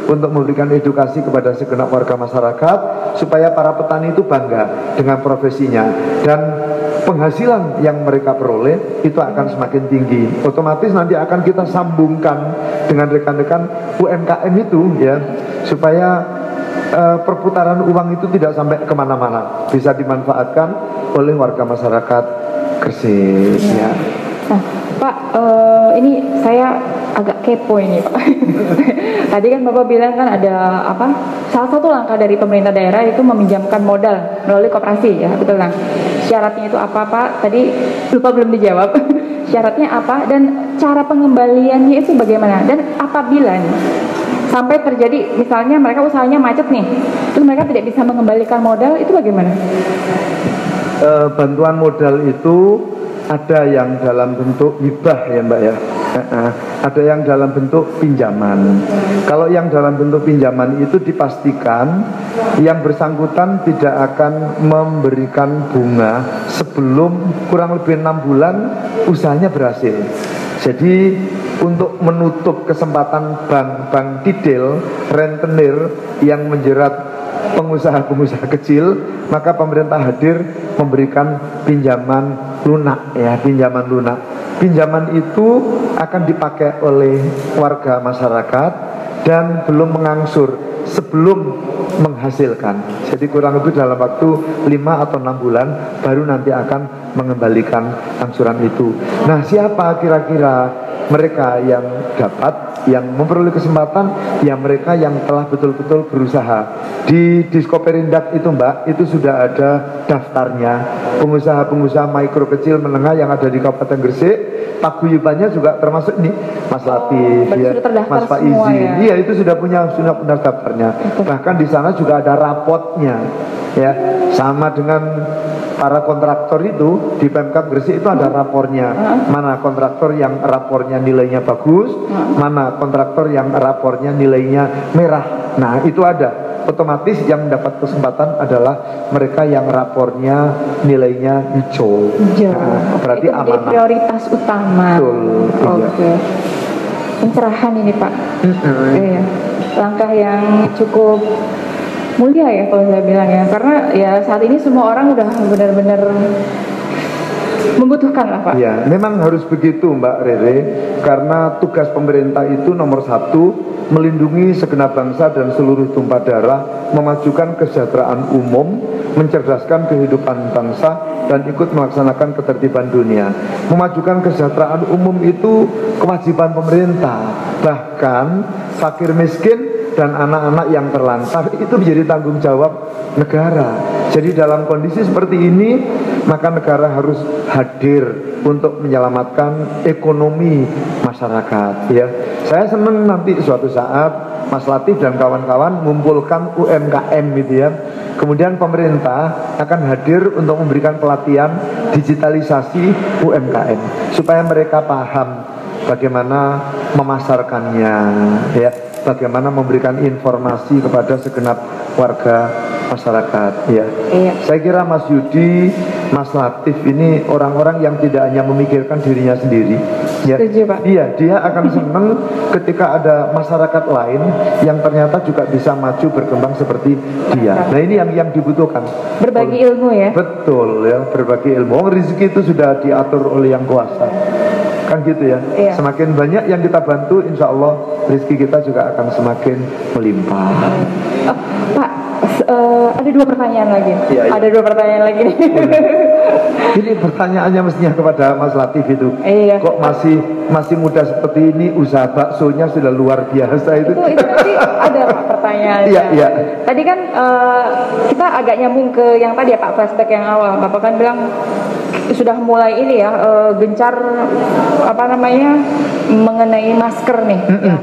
untuk memberikan edukasi kepada segenap warga masyarakat supaya para petani itu bangga dengan profesinya dan penghasilan yang mereka peroleh itu akan semakin tinggi. Otomatis nanti akan kita sambungkan dengan rekan-rekan UMKM itu ya supaya eh, perputaran uang itu tidak sampai ke mana-mana bisa dimanfaatkan oleh warga masyarakat Gresik ya. Nah, Pak, eh, ini saya agak kepo ini, Pak. Tadi kan Bapak bilang kan ada apa? Salah satu langkah dari pemerintah daerah itu meminjamkan modal melalui koperasi ya, betul kan? Syaratnya itu apa, Pak? Tadi lupa belum dijawab. Syaratnya apa dan cara pengembaliannya itu bagaimana? Dan apabila nih, sampai terjadi misalnya mereka usahanya macet nih, terus mereka tidak bisa mengembalikan modal itu bagaimana? Eh, bantuan modal itu ada yang dalam bentuk hibah ya mbak ya Eh, eh. ada yang dalam bentuk pinjaman kalau yang dalam bentuk pinjaman itu dipastikan yang bersangkutan tidak akan memberikan bunga sebelum kurang lebih enam bulan usahanya berhasil jadi untuk menutup kesempatan bank-bank tidil rentenir yang menjerat pengusaha-pengusaha kecil maka pemerintah hadir memberikan pinjaman lunak ya pinjaman lunak. Pinjaman itu akan dipakai oleh warga masyarakat dan belum mengangsur sebelum menghasilkan. Jadi kurang lebih dalam waktu 5 atau 6 bulan baru nanti akan mengembalikan angsuran itu. Nah siapa kira-kira mereka yang dapat yang memperoleh kesempatan? Ya mereka yang telah betul-betul berusaha. Di Diskoperindak itu mbak itu sudah ada daftarnya. Pengusaha-pengusaha mikro kecil menengah yang ada di Kabupaten Gresik paguyubannya juga termasuk nih Mas Latif berarti ya, Mas Pak ya? iya itu sudah punya sudah punya daftarnya bahkan di sana juga ada rapotnya ya sama dengan para kontraktor itu di Pemkab Gresik itu ada rapornya mana kontraktor yang rapornya nilainya bagus mana kontraktor yang rapornya nilainya merah nah itu ada otomatis yang mendapat kesempatan adalah mereka yang rapornya nilainya hijau Hijau. Nah, berarti itu amanah prioritas utama. Betul, iya. Oke. Pencerahan ini Pak. Mm-mm. Iya. Langkah yang cukup mulia ya kalau saya bilang ya. Karena ya saat ini semua orang udah benar-benar membutuhkan lah Pak. Ya, memang harus begitu Mbak Rere, karena tugas pemerintah itu nomor satu melindungi segenap bangsa dan seluruh tumpah darah, memajukan kesejahteraan umum, mencerdaskan kehidupan bangsa, dan ikut melaksanakan ketertiban dunia. Memajukan kesejahteraan umum itu kewajiban pemerintah, bahkan fakir miskin dan anak-anak yang terlantar itu menjadi tanggung jawab negara. Jadi dalam kondisi seperti ini maka negara harus hadir untuk menyelamatkan ekonomi masyarakat ya. Saya senang nanti suatu saat Mas Latif dan kawan-kawan mengumpulkan UMKM gitu ya. Kemudian pemerintah akan hadir untuk memberikan pelatihan digitalisasi UMKM supaya mereka paham bagaimana memasarkannya ya bagaimana memberikan informasi kepada segenap warga masyarakat ya Iya. saya kira Mas Yudi Mas Latif ini orang-orang yang tidak hanya memikirkan dirinya sendiri. Ya, Setuju, Pak. Iya, dia akan senang ketika ada masyarakat lain yang ternyata juga bisa maju berkembang seperti dia. Nah ini yang yang dibutuhkan. Berbagi ilmu ya. Betul ya, berbagi ilmu. Oh, rezeki itu sudah diatur oleh yang kuasa. Kan gitu ya. Iya. Semakin banyak yang kita bantu, insya Allah rezeki kita juga akan semakin melimpah. Oh, Pak, eh, ada dua pertanyaan lagi. Iya, iya. Ada dua pertanyaan lagi nih. Ini pertanyaannya mestinya kepada Mas Latif itu. Iya. Kok masih masih muda seperti ini, usaha baksonya sudah luar biasa itu. itu itu nanti ada Pak pertanyaannya. Iya, iya. Tadi kan eh, kita agak nyambung ke yang tadi ya Pak flashback yang awal. Bapak kan bilang sudah mulai ini ya eh, gencar apa namanya mengenai masker nih. Ya.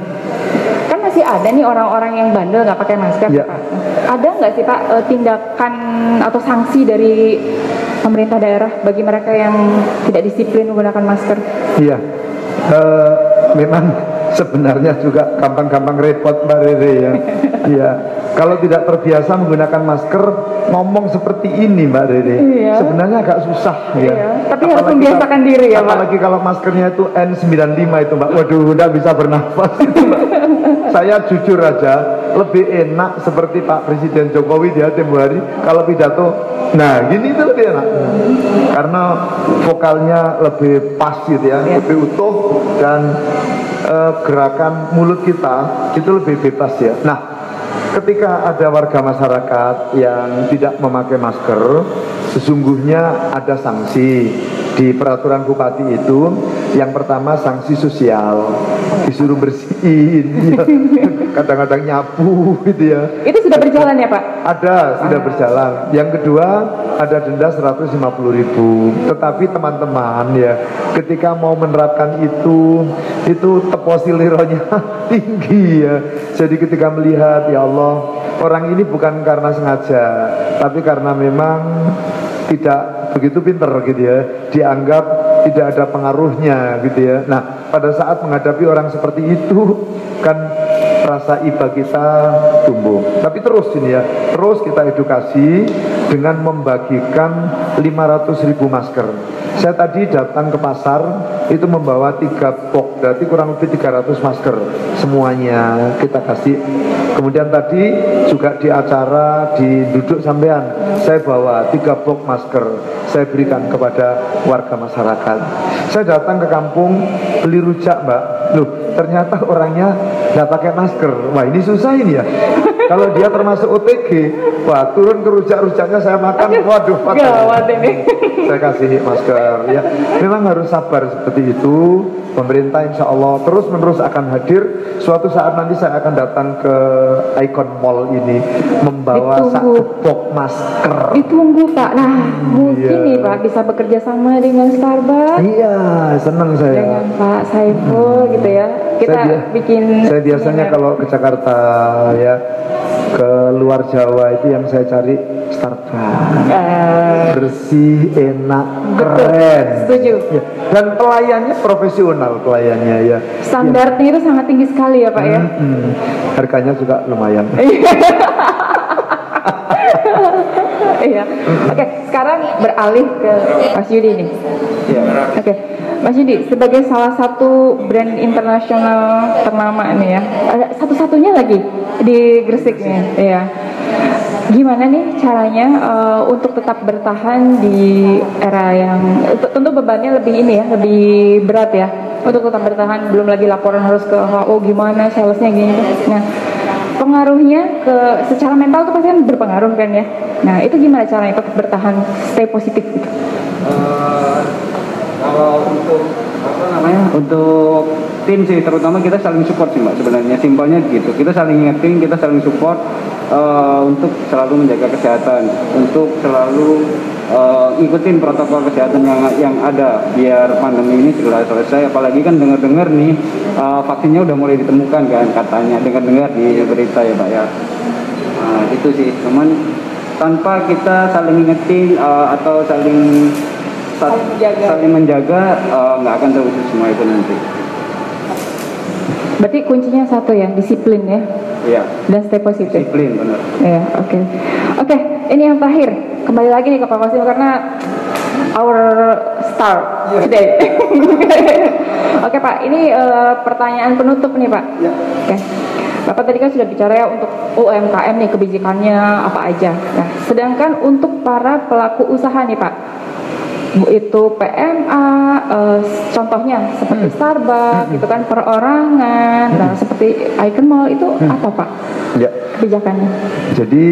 Masih ada nih orang-orang yang bandel nggak pakai masker. Pak. Ada nggak sih Pak eh, tindakan atau sanksi dari pemerintah daerah bagi mereka yang tidak disiplin menggunakan masker? Iya, Eh, memang sebenarnya juga gampang-gampang repot Mbak Rere ya. Iya, kalau tidak terbiasa menggunakan masker, ngomong seperti ini Mbak Rere, Iya. sebenarnya agak susah ya. Iya, tapi harus Apalagi membiasakan kalau- diri ya, Pak. Apalagi kalau maskernya itu N95 itu Mbak, waduh udah bisa bernafas itu Mbak. Saya jujur aja, lebih enak seperti Pak Presiden Jokowi dia tempo hari kalau pidato, nah gini itu lebih enak. Karena vokalnya lebih pas gitu ya, lebih utuh dan eh, gerakan mulut kita itu lebih bebas ya. Nah, ketika ada warga masyarakat yang tidak memakai masker, sesungguhnya ada sanksi di peraturan bupati itu. Yang pertama sanksi sosial, disuruh bersihin, ya. kadang-kadang nyapu gitu ya. Itu sudah berjalan ya Pak? Ada, sudah berjalan. Yang kedua, ada denda 150 ribu. Tetapi teman-teman ya, ketika mau menerapkan itu, itu teposilironya tinggi ya. Jadi ketika melihat, ya Allah, orang ini bukan karena sengaja, tapi karena memang tidak begitu pinter gitu ya. Dianggap tidak ada pengaruhnya gitu ya. Nah, pada saat menghadapi orang seperti itu, kan rasa iba kita tumbuh. Tapi terus ini ya, terus kita edukasi dengan membagikan 500 ribu masker. Saya tadi datang ke pasar itu membawa tiga box, berarti kurang lebih 300 masker semuanya kita kasih. Kemudian tadi juga di acara di duduk sampean, saya bawa tiga box masker, saya berikan kepada warga masyarakat. Saya datang ke kampung beli rujak mbak, loh ternyata orangnya nggak pakai masker. Wah ini susah ini ya. Kalau dia termasuk OTG, wah turun ke rujak-rujaknya saya makan, waduh fatal. Gawat ini. Saya kasih masker ya. Memang harus sabar seperti itu. Pemerintah insya Allah terus menerus akan hadir. Suatu saat nanti saya akan datang ke Icon Mall ini membawa satu box masker. Ditunggu Pak. Nah mungkin Iya. nih Pak bisa bekerja sama dengan Starbucks, Iya, senang saya. dengan Pak Saiful gitu ya. Kita Saya bikin. Saya biasanya kalau ke Jakarta ya ke luar Jawa itu yang saya cari Starbucks. Eh, Bersih, enak, Betul, keren. setuju. Ya. Dan pelayannya profesional pelayannya ya. standarnya itu sangat tinggi sekali ya Pak ya. Mm-mm. Harganya juga lumayan. Iya. Oke, sekarang beralih ke Mas Yudi nih. Iya. Oke, Mas Yudi sebagai salah satu brand internasional ternama nih ya, ada satu-satunya lagi di Gresik nih, ya. Gimana nih caranya eh, untuk tetap bertahan di era yang tentu bebannya lebih ini ya, lebih berat ya untuk tetap bertahan. Belum lagi laporan harus ke HO gimana, salesnya gini. Nah, pengaruhnya ke secara mental tuh pasti kan berpengaruh kan ya. Nah, itu gimana caranya tetap bertahan, stay positif? Eh, kalau untuk apa namanya? Untuk tim sih terutama kita saling support sih mbak sebenarnya. Simpelnya gitu. Kita saling ingetin kita saling support eh, untuk selalu menjaga kesehatan. Untuk selalu eh, ngikutin protokol kesehatan yang yang ada biar pandemi ini segera selesai. Apalagi kan dengar-dengar nih eh, vaksinnya udah mulai ditemukan kan katanya. Dengar-dengar di berita ya pak ya. Nah, itu sih. Cuman tanpa kita saling ingetin eh, atau saling sa- Saling menjaga. saling menjaga eh, nggak akan terwujud semua itu nanti Berarti kuncinya satu ya, disiplin ya, Iya, dan stay positif. disiplin benar Ya, oke. Oke, ini yang terakhir. Kembali lagi nih ke Pak Kosim karena our star today. Oke Pak, ini uh, pertanyaan penutup nih Pak. Oke. Bapak tadi kan sudah bicara ya untuk UMKM nih kebijakannya apa aja. Nah, sedangkan untuk para pelaku usaha nih Pak, itu PMA, uh, contohnya seperti Hmm. Starbucks, gitu kan perorangan, nah seperti Icon Mall itu Hmm. apa Pak Ya. kebijakannya? Jadi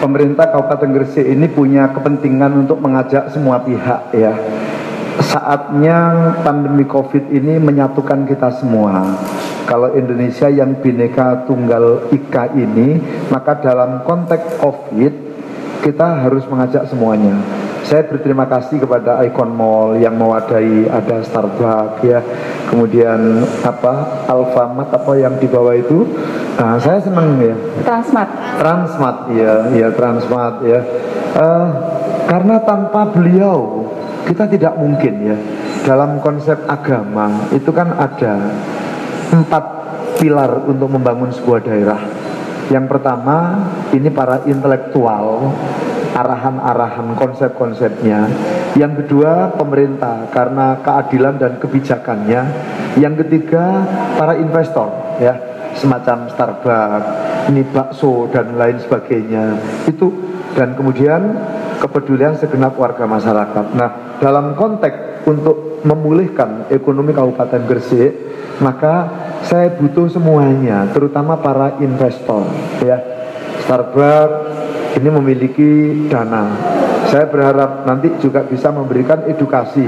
pemerintah Kabupaten Gresik ini punya kepentingan untuk mengajak semua pihak ya. Saatnya pandemi Covid ini menyatukan kita semua. Kalau Indonesia yang bineka tunggal ika ini, maka dalam konteks Covid kita harus mengajak semuanya. Saya berterima kasih kepada Icon Mall yang mewadahi ada Starbucks ya, kemudian apa Alfamart apa yang di bawah itu, nah, saya senang ya. Transmart. Transmart ya, ya Transmart ya. Eh, karena tanpa beliau kita tidak mungkin ya dalam konsep agama itu kan ada empat pilar untuk membangun sebuah daerah. Yang pertama ini para intelektual arahan-arahan konsep-konsepnya. Yang kedua pemerintah karena keadilan dan kebijakannya. Yang ketiga para investor ya semacam Starbucks, ini bakso dan lain sebagainya. Itu dan kemudian kepedulian segenap warga masyarakat. Nah, dalam konteks untuk memulihkan ekonomi Kabupaten Gresik, maka saya butuh semuanya, terutama para investor ya. Starbucks ini memiliki dana. Saya berharap nanti juga bisa memberikan edukasi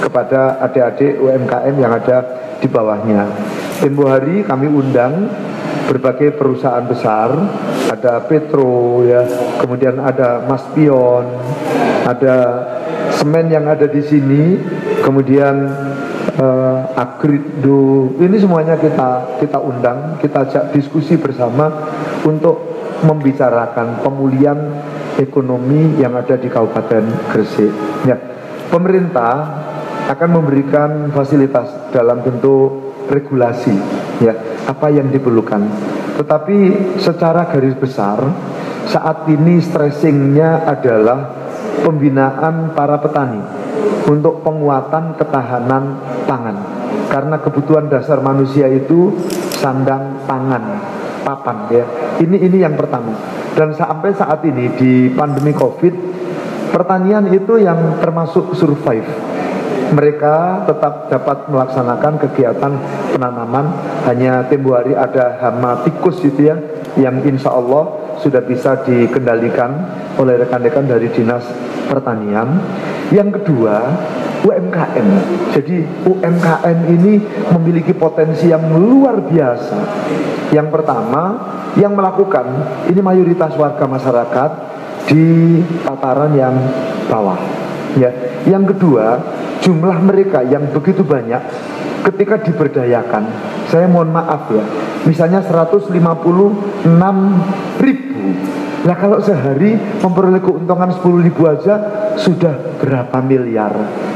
kepada adik-adik UMKM yang ada di bawahnya. Tempo hari kami undang berbagai perusahaan besar, ada Petro ya, kemudian ada Mas Pion, ada semen yang ada di sini, kemudian eh, Agrido, ini semuanya kita kita undang, kita ajak diskusi bersama untuk membicarakan pemulihan ekonomi yang ada di Kabupaten Gresik. Ya, pemerintah akan memberikan fasilitas dalam bentuk regulasi, ya apa yang diperlukan. Tetapi secara garis besar saat ini stressingnya adalah pembinaan para petani untuk penguatan ketahanan pangan. Karena kebutuhan dasar manusia itu sandang pangan, papan ya. Ini ini yang pertama. Dan sampai saat ini di pandemi Covid, pertanian itu yang termasuk survive mereka tetap dapat melaksanakan kegiatan penanaman hanya tempo hari ada hama tikus gitu ya yang insya Allah sudah bisa dikendalikan oleh rekan-rekan dari dinas pertanian. Yang kedua UMKM jadi UMKM ini memiliki potensi yang luar biasa. Yang pertama yang melakukan ini mayoritas warga masyarakat di tataran yang bawah ya. Yang kedua jumlah mereka yang begitu banyak ketika diberdayakan saya mohon maaf ya misalnya 156 ribu lah kalau sehari memperoleh keuntungan 10 ribu aja sudah berapa miliar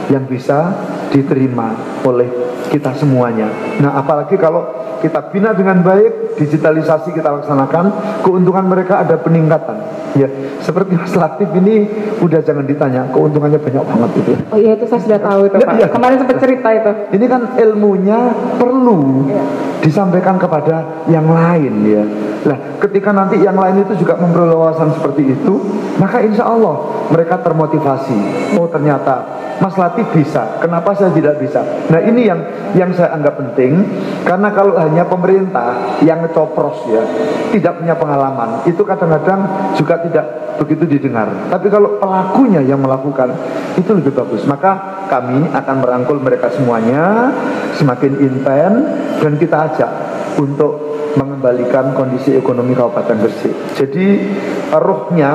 yang bisa diterima oleh kita semuanya nah apalagi kalau kita bina dengan baik digitalisasi kita laksanakan keuntungan mereka ada peningkatan ya seperti Mas Latif ini udah jangan ditanya keuntungannya banyak banget itu Oh iya itu saya sudah tahu itu Ya, Pak. iya. Kemarin sempat cerita itu. ini kan ilmunya perlu disampaikan kepada yang lain ya. Nah, ketika nanti yang lain itu juga memperoleh wawasan seperti itu, maka insya Allah mereka termotivasi. Oh ternyata Mas Latif bisa, kenapa saya tidak bisa? Nah ini yang yang saya anggap penting, karena kalau hanya pemerintah yang ngecopros ya, tidak punya pengalaman, itu kadang-kadang juga tidak begitu didengar. Tapi kalau pelakunya yang melakukan, itu lebih bagus. Maka kami akan merangkul mereka semuanya, semakin intens, dan kita ajak untuk mengembalikan kondisi ekonomi Kabupaten Gresik. Jadi rohnya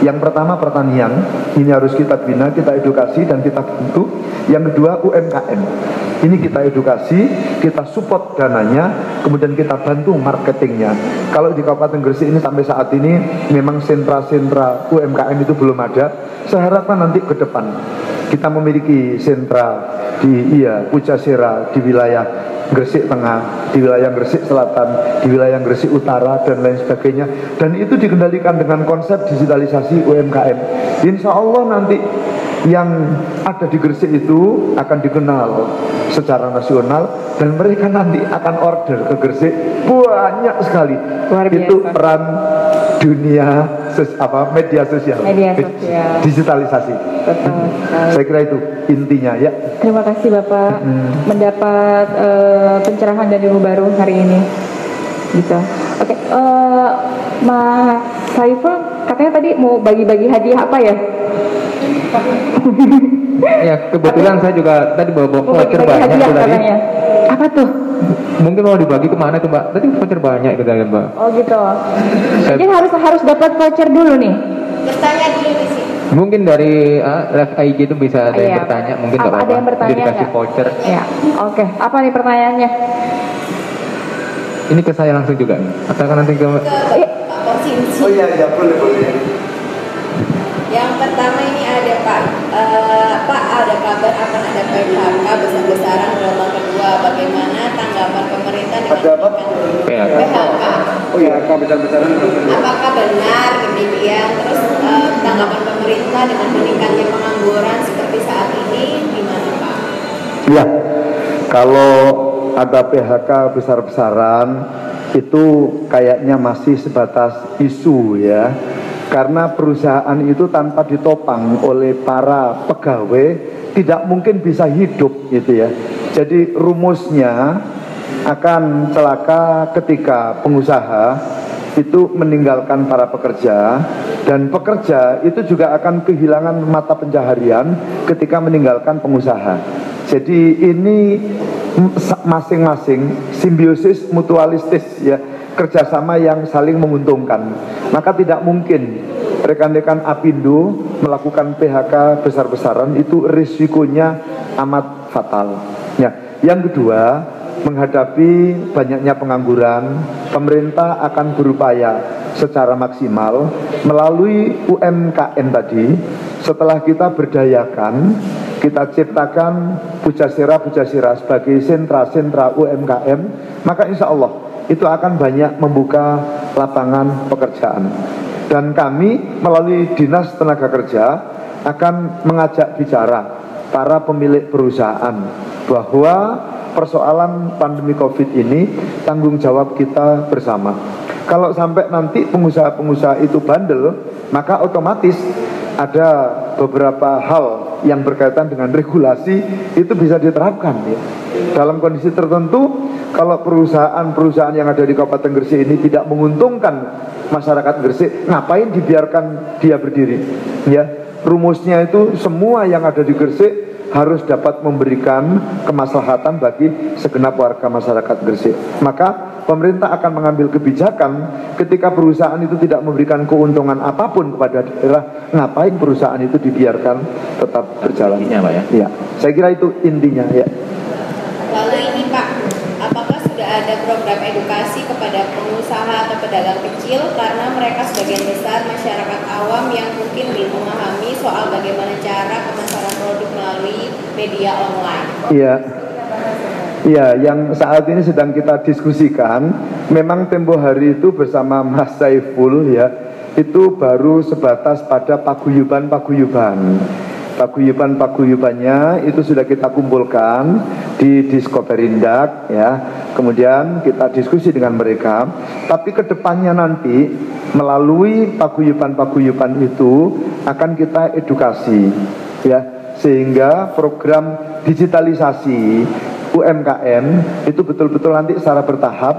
yang pertama pertanian, ini harus kita bina, kita edukasi dan kita bentuk. Yang kedua UMKM. Ini kita edukasi, kita support dananya, kemudian kita bantu marketingnya. Kalau di Kabupaten Gresik ini sampai saat ini memang sentra-sentra UMKM itu belum ada. Saya harapkan nanti ke depan kita memiliki sentra di iya Pucasera di wilayah Gresik Tengah, di wilayah Gresik Selatan, di wilayah Gresik Utara dan lain sebagainya. Dan itu dikendalikan dengan konsep digitalisasi UMKM. Insya Allah nanti yang ada di Gresik itu akan dikenal secara nasional dan mereka nanti akan order ke Gresik banyak sekali. Luar biasa. Itu peran dunia sos- apa media sosial, Media sosial. digitalisasi. Betul sekali. Saya kira itu intinya ya. Terima kasih Bapak mendapat eh, pencerahan dari ilmu baru hari ini. Gitu. Oke, eh, Mas Saiful katanya tadi mau bagi-bagi hadiah apa ya? Ya kebetulan saya juga tadi bawa bawa voucher banyak tuh tadi. katanya. Apa tuh? Mungkin mau dibagi ke mana tuh mbak? Tadi voucher banyak gitu ya mbak. Oh gitu. Jadi harus harus dapat voucher dulu nih. Bertanya dulu di sini. Mungkin dari ah, live IG itu bisa ada yang Iya. bertanya, mungkin Apa ada yang bertanya Jadi dikasih voucher. Ya. Oke. Apa nih pertanyaannya? Ini ke saya langsung juga nih. Atau kan nanti ke Porsinsi. iya iya boleh boleh. Yang pertama ini ada Pak, eh, Pak ada kabar akan ada PHK besar-besaran gelombang kedua. Bagaimana tanggapan pemerintah dengan Ada apa? kenaikan PHK. PHK? Oh iya, apa besar-besaran? Apakah benar demikian? Terus eh, tanggapan pemerintah dengan meningkatnya pengangguran seperti saat ini gimana Pak? Ya, kalau ada PHK besar-besaran itu kayaknya masih sebatas isu ya. Karena perusahaan itu tanpa ditopang oleh para pegawai tidak mungkin bisa hidup gitu ya. Jadi rumusnya akan celaka ketika pengusaha itu meninggalkan para pekerja dan pekerja itu juga akan kehilangan mata pencaharian ketika meninggalkan pengusaha. Jadi ini masing-masing simbiosis mutualistis ya kerjasama yang saling menguntungkan. Maka tidak mungkin rekan-rekan Apindo melakukan PHK besar-besaran itu risikonya amat fatal. Ya, yang kedua menghadapi banyaknya pengangguran, pemerintah akan berupaya secara maksimal melalui UMKM tadi. Setelah kita berdayakan, kita ciptakan pujasera-pujasera sebagai sentra-sentra UMKM, maka insya Allah itu akan banyak membuka lapangan pekerjaan. Dan kami melalui Dinas Tenaga Kerja akan mengajak bicara para pemilik perusahaan bahwa persoalan pandemi Covid ini tanggung jawab kita bersama. Kalau sampai nanti pengusaha-pengusaha itu bandel, maka otomatis ada beberapa hal yang berkaitan dengan regulasi itu bisa diterapkan ya. Dalam kondisi tertentu, kalau perusahaan-perusahaan yang ada di Kabupaten Gresik ini tidak menguntungkan masyarakat Gresik, ngapain dibiarkan dia berdiri? Ya, rumusnya itu semua yang ada di Gresik harus dapat memberikan kemaslahatan bagi segenap warga masyarakat Gresik. Maka pemerintah akan mengambil kebijakan ketika perusahaan itu tidak memberikan keuntungan apa pun kepada daerah, ngapain perusahaan itu dibiarkan tetap berjalan. Intinya, Pak, ya? Iya, saya kira itu intinya ya. Lalu ini Pak, apakah sudah ada program edukasi kepada pengusaha atau pedagang kecil karena mereka sebagian besar masyarakat awam yang mungkin belum memahami soal bagaimana cara pemasaran produk melalui media online. Iya. Iya, yang saat ini sedang kita diskusikan, memang tempo hari itu bersama Mas Saiful ya, itu baru sebatas pada paguyuban-paguyuban. Paguyuban-paguyubannya itu sudah kita kumpulkan di Diskoperindak ya. Kemudian kita diskusi dengan mereka. Tapi ke depannya nanti melalui paguyuban-paguyuban itu akan kita edukasi ya sehingga program digitalisasi UMKM itu betul-betul nanti secara bertahap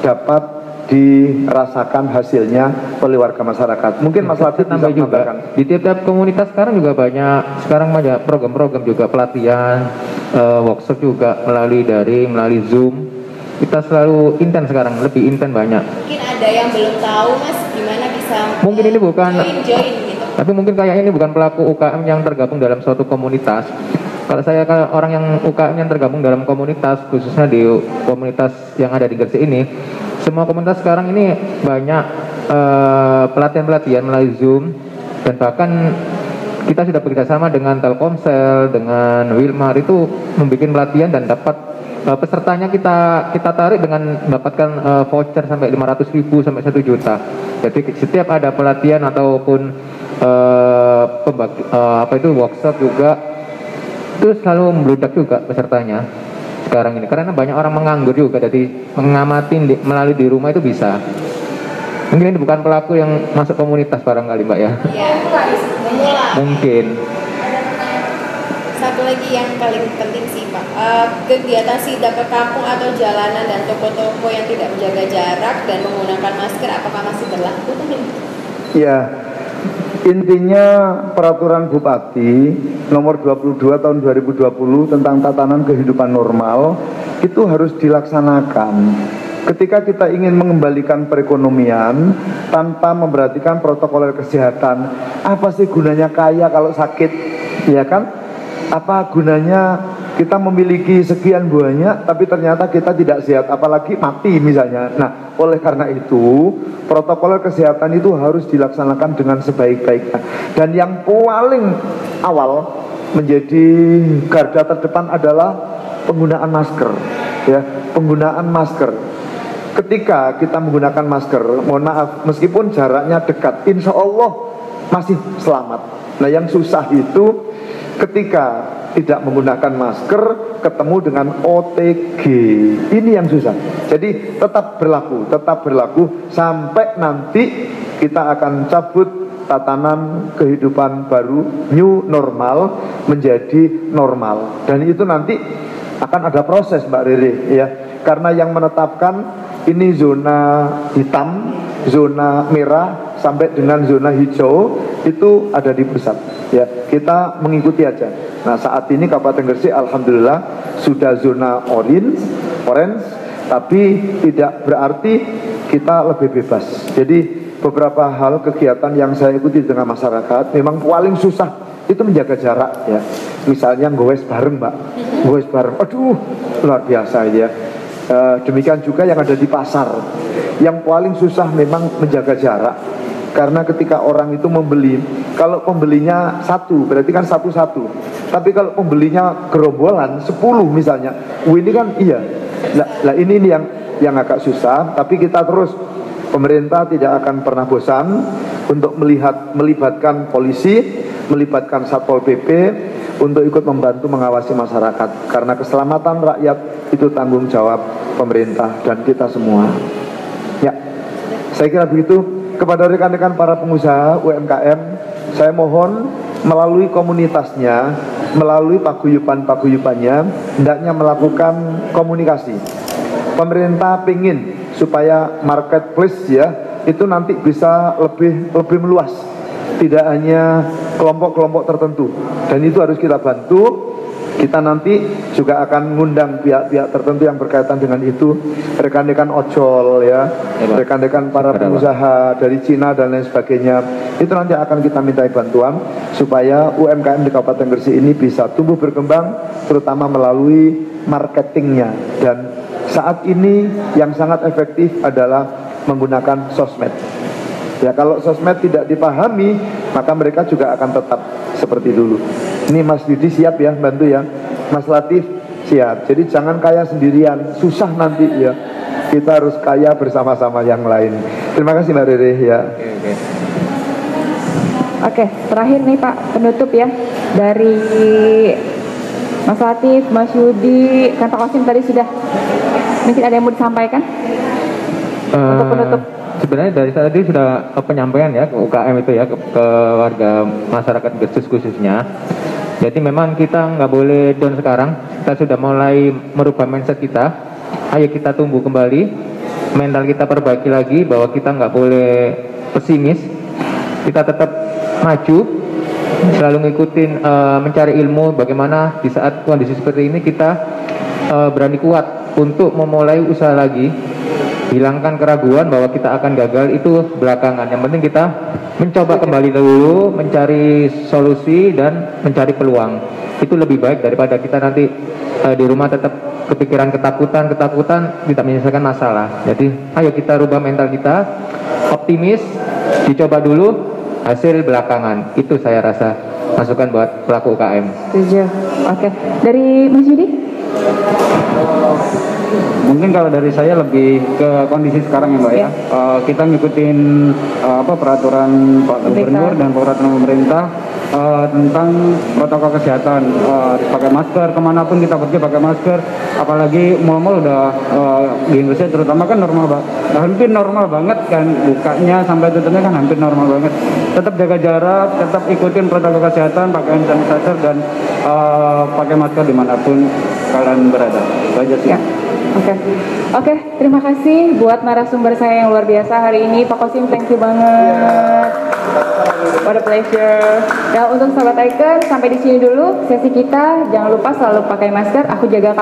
dapat dirasakan hasilnya oleh warga masyarakat. Mungkin Mas Latif bisa tambah juga di tiap-tiap komunitas sekarang juga banyak. Sekarang banyak program-program juga pelatihan eh, workshop juga melalui dari melalui zoom. Kita selalu intens sekarang lebih intens banyak. Mungkin ada yang belum tahu Mas gimana bisa Mungkin ini bukan- join join gitu. tapi mungkin kayaknya ini bukan pelaku UKM yang tergabung dalam suatu komunitas. Kalau saya kayak orang yang UKM yang tergabung dalam komunitas khususnya di komunitas yang ada di Gresik ini semua komunitas sekarang ini banyak eh, pelatihan-pelatihan melalui Zoom. Dan bahkan kita sudah bekerjasama dengan Telkomsel, dengan Wilmar. Itu membuat pelatihan dan dapat uh, pesertanya kita kita tarik dengan mendapatkan uh, voucher sampai 500 ribu sampai 1 juta. Jadi setiap ada pelatihan ataupun uh, pembagi, uh, apa itu workshop juga itu selalu membludak juga pesertanya sekarang ini. Karena banyak orang menganggur juga. Jadi mengamati di, melalui di rumah itu bisa. Mungkin ini bukan pelaku yang masuk komunitas barangkali mbak ya. Iya, memula. mungkin. Satu lagi yang paling penting sih Pak, Eh, kegiatan sidak ke kampung atau jalanan dan toko-toko yang tidak menjaga jarak dan menggunakan masker apakah masih berlaku? Ya, intinya peraturan Bupati nomor 22 tahun 2020 tentang tatanan kehidupan normal itu harus dilaksanakan. Ketika kita ingin mengembalikan perekonomian tanpa memperhatikan protokol kesehatan, apa sih gunanya kaya kalau sakit? Ya kan? Apa gunanya kita memiliki sekian banyak tapi ternyata kita tidak sehat apalagi mati misalnya. Nah, oleh karena itu protokol kesehatan itu harus dilaksanakan dengan sebaik-baiknya. Dan yang paling awal menjadi garda terdepan adalah penggunaan masker ya, penggunaan masker. Ketika kita menggunakan masker, mohon maaf, meskipun jaraknya dekat, insya Allah masih selamat. Nah, yang susah itu ketika tidak menggunakan masker ketemu dengan OTG. Ini yang susah. Jadi tetap berlaku, tetap berlaku sampai nanti kita akan cabut tatanan kehidupan baru new normal menjadi normal. Dan itu nanti akan ada proses Mbak Riri ya. Karena yang menetapkan ini zona hitam, zona merah sampai dengan zona hijau itu ada di pusat. Ya, kita mengikuti aja. Nah, saat ini Kabupaten Gresik alhamdulillah sudah zona orange, orange, tapi tidak berarti kita lebih bebas. Jadi beberapa hal kegiatan yang saya ikuti dengan masyarakat memang paling susah itu menjaga jarak ya. Misalnya gowes bareng, Mbak. Gowes bareng. Aduh, luar biasa ya. E, demikian juga yang ada di pasar. Yang paling susah memang menjaga jarak. Karena ketika orang itu membeli, kalau pembelinya satu, berarti kan satu-satu. Tapi kalau pembelinya gerombolan, sepuluh misalnya, Wah, ini kan iya. Nah, nah ini, ini yang yang agak susah. Tapi kita terus, pemerintah tidak akan pernah bosan untuk melihat melibatkan polisi, melibatkan satpol pp untuk ikut membantu mengawasi masyarakat. Karena keselamatan rakyat itu tanggung jawab pemerintah dan kita semua. Ya, saya kira begitu kepada rekan-rekan para pengusaha UMKM, saya mohon melalui komunitasnya, melalui paguyuban-paguyubannya, hendaknya melakukan komunikasi. Pemerintah ingin supaya marketplace ya itu nanti bisa lebih lebih meluas, tidak hanya kelompok-kelompok tertentu. Dan itu harus kita bantu. Kita nanti juga akan mengundang pihak-pihak tertentu yang berkaitan dengan itu. Rekan-rekan ojol ya. Rekan-rekan para pengusaha dari Cina dan lain sebagainya. Itu nanti akan kita minta bantuan supaya UMKM di Kabupaten Gresik ini bisa tumbuh berkembang terutama melalui marketingnya. Dan saat ini yang sangat efektif adalah menggunakan sosmed Ya kalau sosmed tidak dipahami, maka mereka juga akan tetap seperti dulu. Ini Mas Yudi siap ya bantu ya. Mas Latif siap. Jadi jangan kaya sendirian, susah nanti ya. Kita harus kaya bersama-sama yang lain. Terima kasih Mbak Rere ya. Oke, terakhir nih Pak penutup ya dari Mas Latif, Mas Yudi, kan Pak Kosim tadi sudah mungkin ada yang mau disampaikan untuk penutup. Sebenarnya dari tadi sudah penyampaian ya ke UKM itu ya ke, ke warga masyarakat Gersus khususnya. Jadi memang kita nggak boleh down sekarang. Kita sudah mulai merubah mindset kita. Ayo kita tumbuh kembali. Mental kita perbaiki lagi bahwa kita nggak boleh pesimis. Kita tetap maju. Selalu ngikutin uh, mencari ilmu bagaimana di saat kondisi seperti ini kita uh, berani kuat untuk memulai usaha lagi hilangkan keraguan bahwa kita akan gagal itu belakangan. Yang penting kita mencoba kembali dulu, mencari solusi dan mencari peluang. Itu lebih baik daripada kita nanti uh, di rumah tetap kepikiran ketakutan, ketakutan tidak menyelesaikan masalah. Jadi, ayo kita rubah mental kita, optimis, dicoba dulu, hasil belakangan. Itu saya rasa masukan buat pelaku UKM. Setuju. Oke. Dari Mas Yudi? Mungkin kalau dari saya lebih ke kondisi sekarang ya Mbak ya. Eh, kita ngikutin eh, apa peraturan Pak Gubernur dan peraturan pemerintah eh, tentang protokol kesehatan. Eh, harus pakai masker ke mana pun kita pergi pakai masker. Apalagi mal-mal udah eh, di Indonesia terutama kan normal Mbak. Hampir normal banget kan bukanya sampai tutupnya kan hampir normal banget. Tetap jaga jarak, tetap ikutin protokol kesehatan, pakai hand sanitizer dan eh, pakai masker di mana pun kalian berada. Itu aja sih. Ya. Oke, oke. Terima kasih buat narasumber saya yang luar biasa hari ini, Pak Kosim. Thank you banget. What a pleasure. Nah, untuk sahabat Icon, sampai di sini dulu sesi kita. Jangan lupa selalu pakai masker. Aku jaga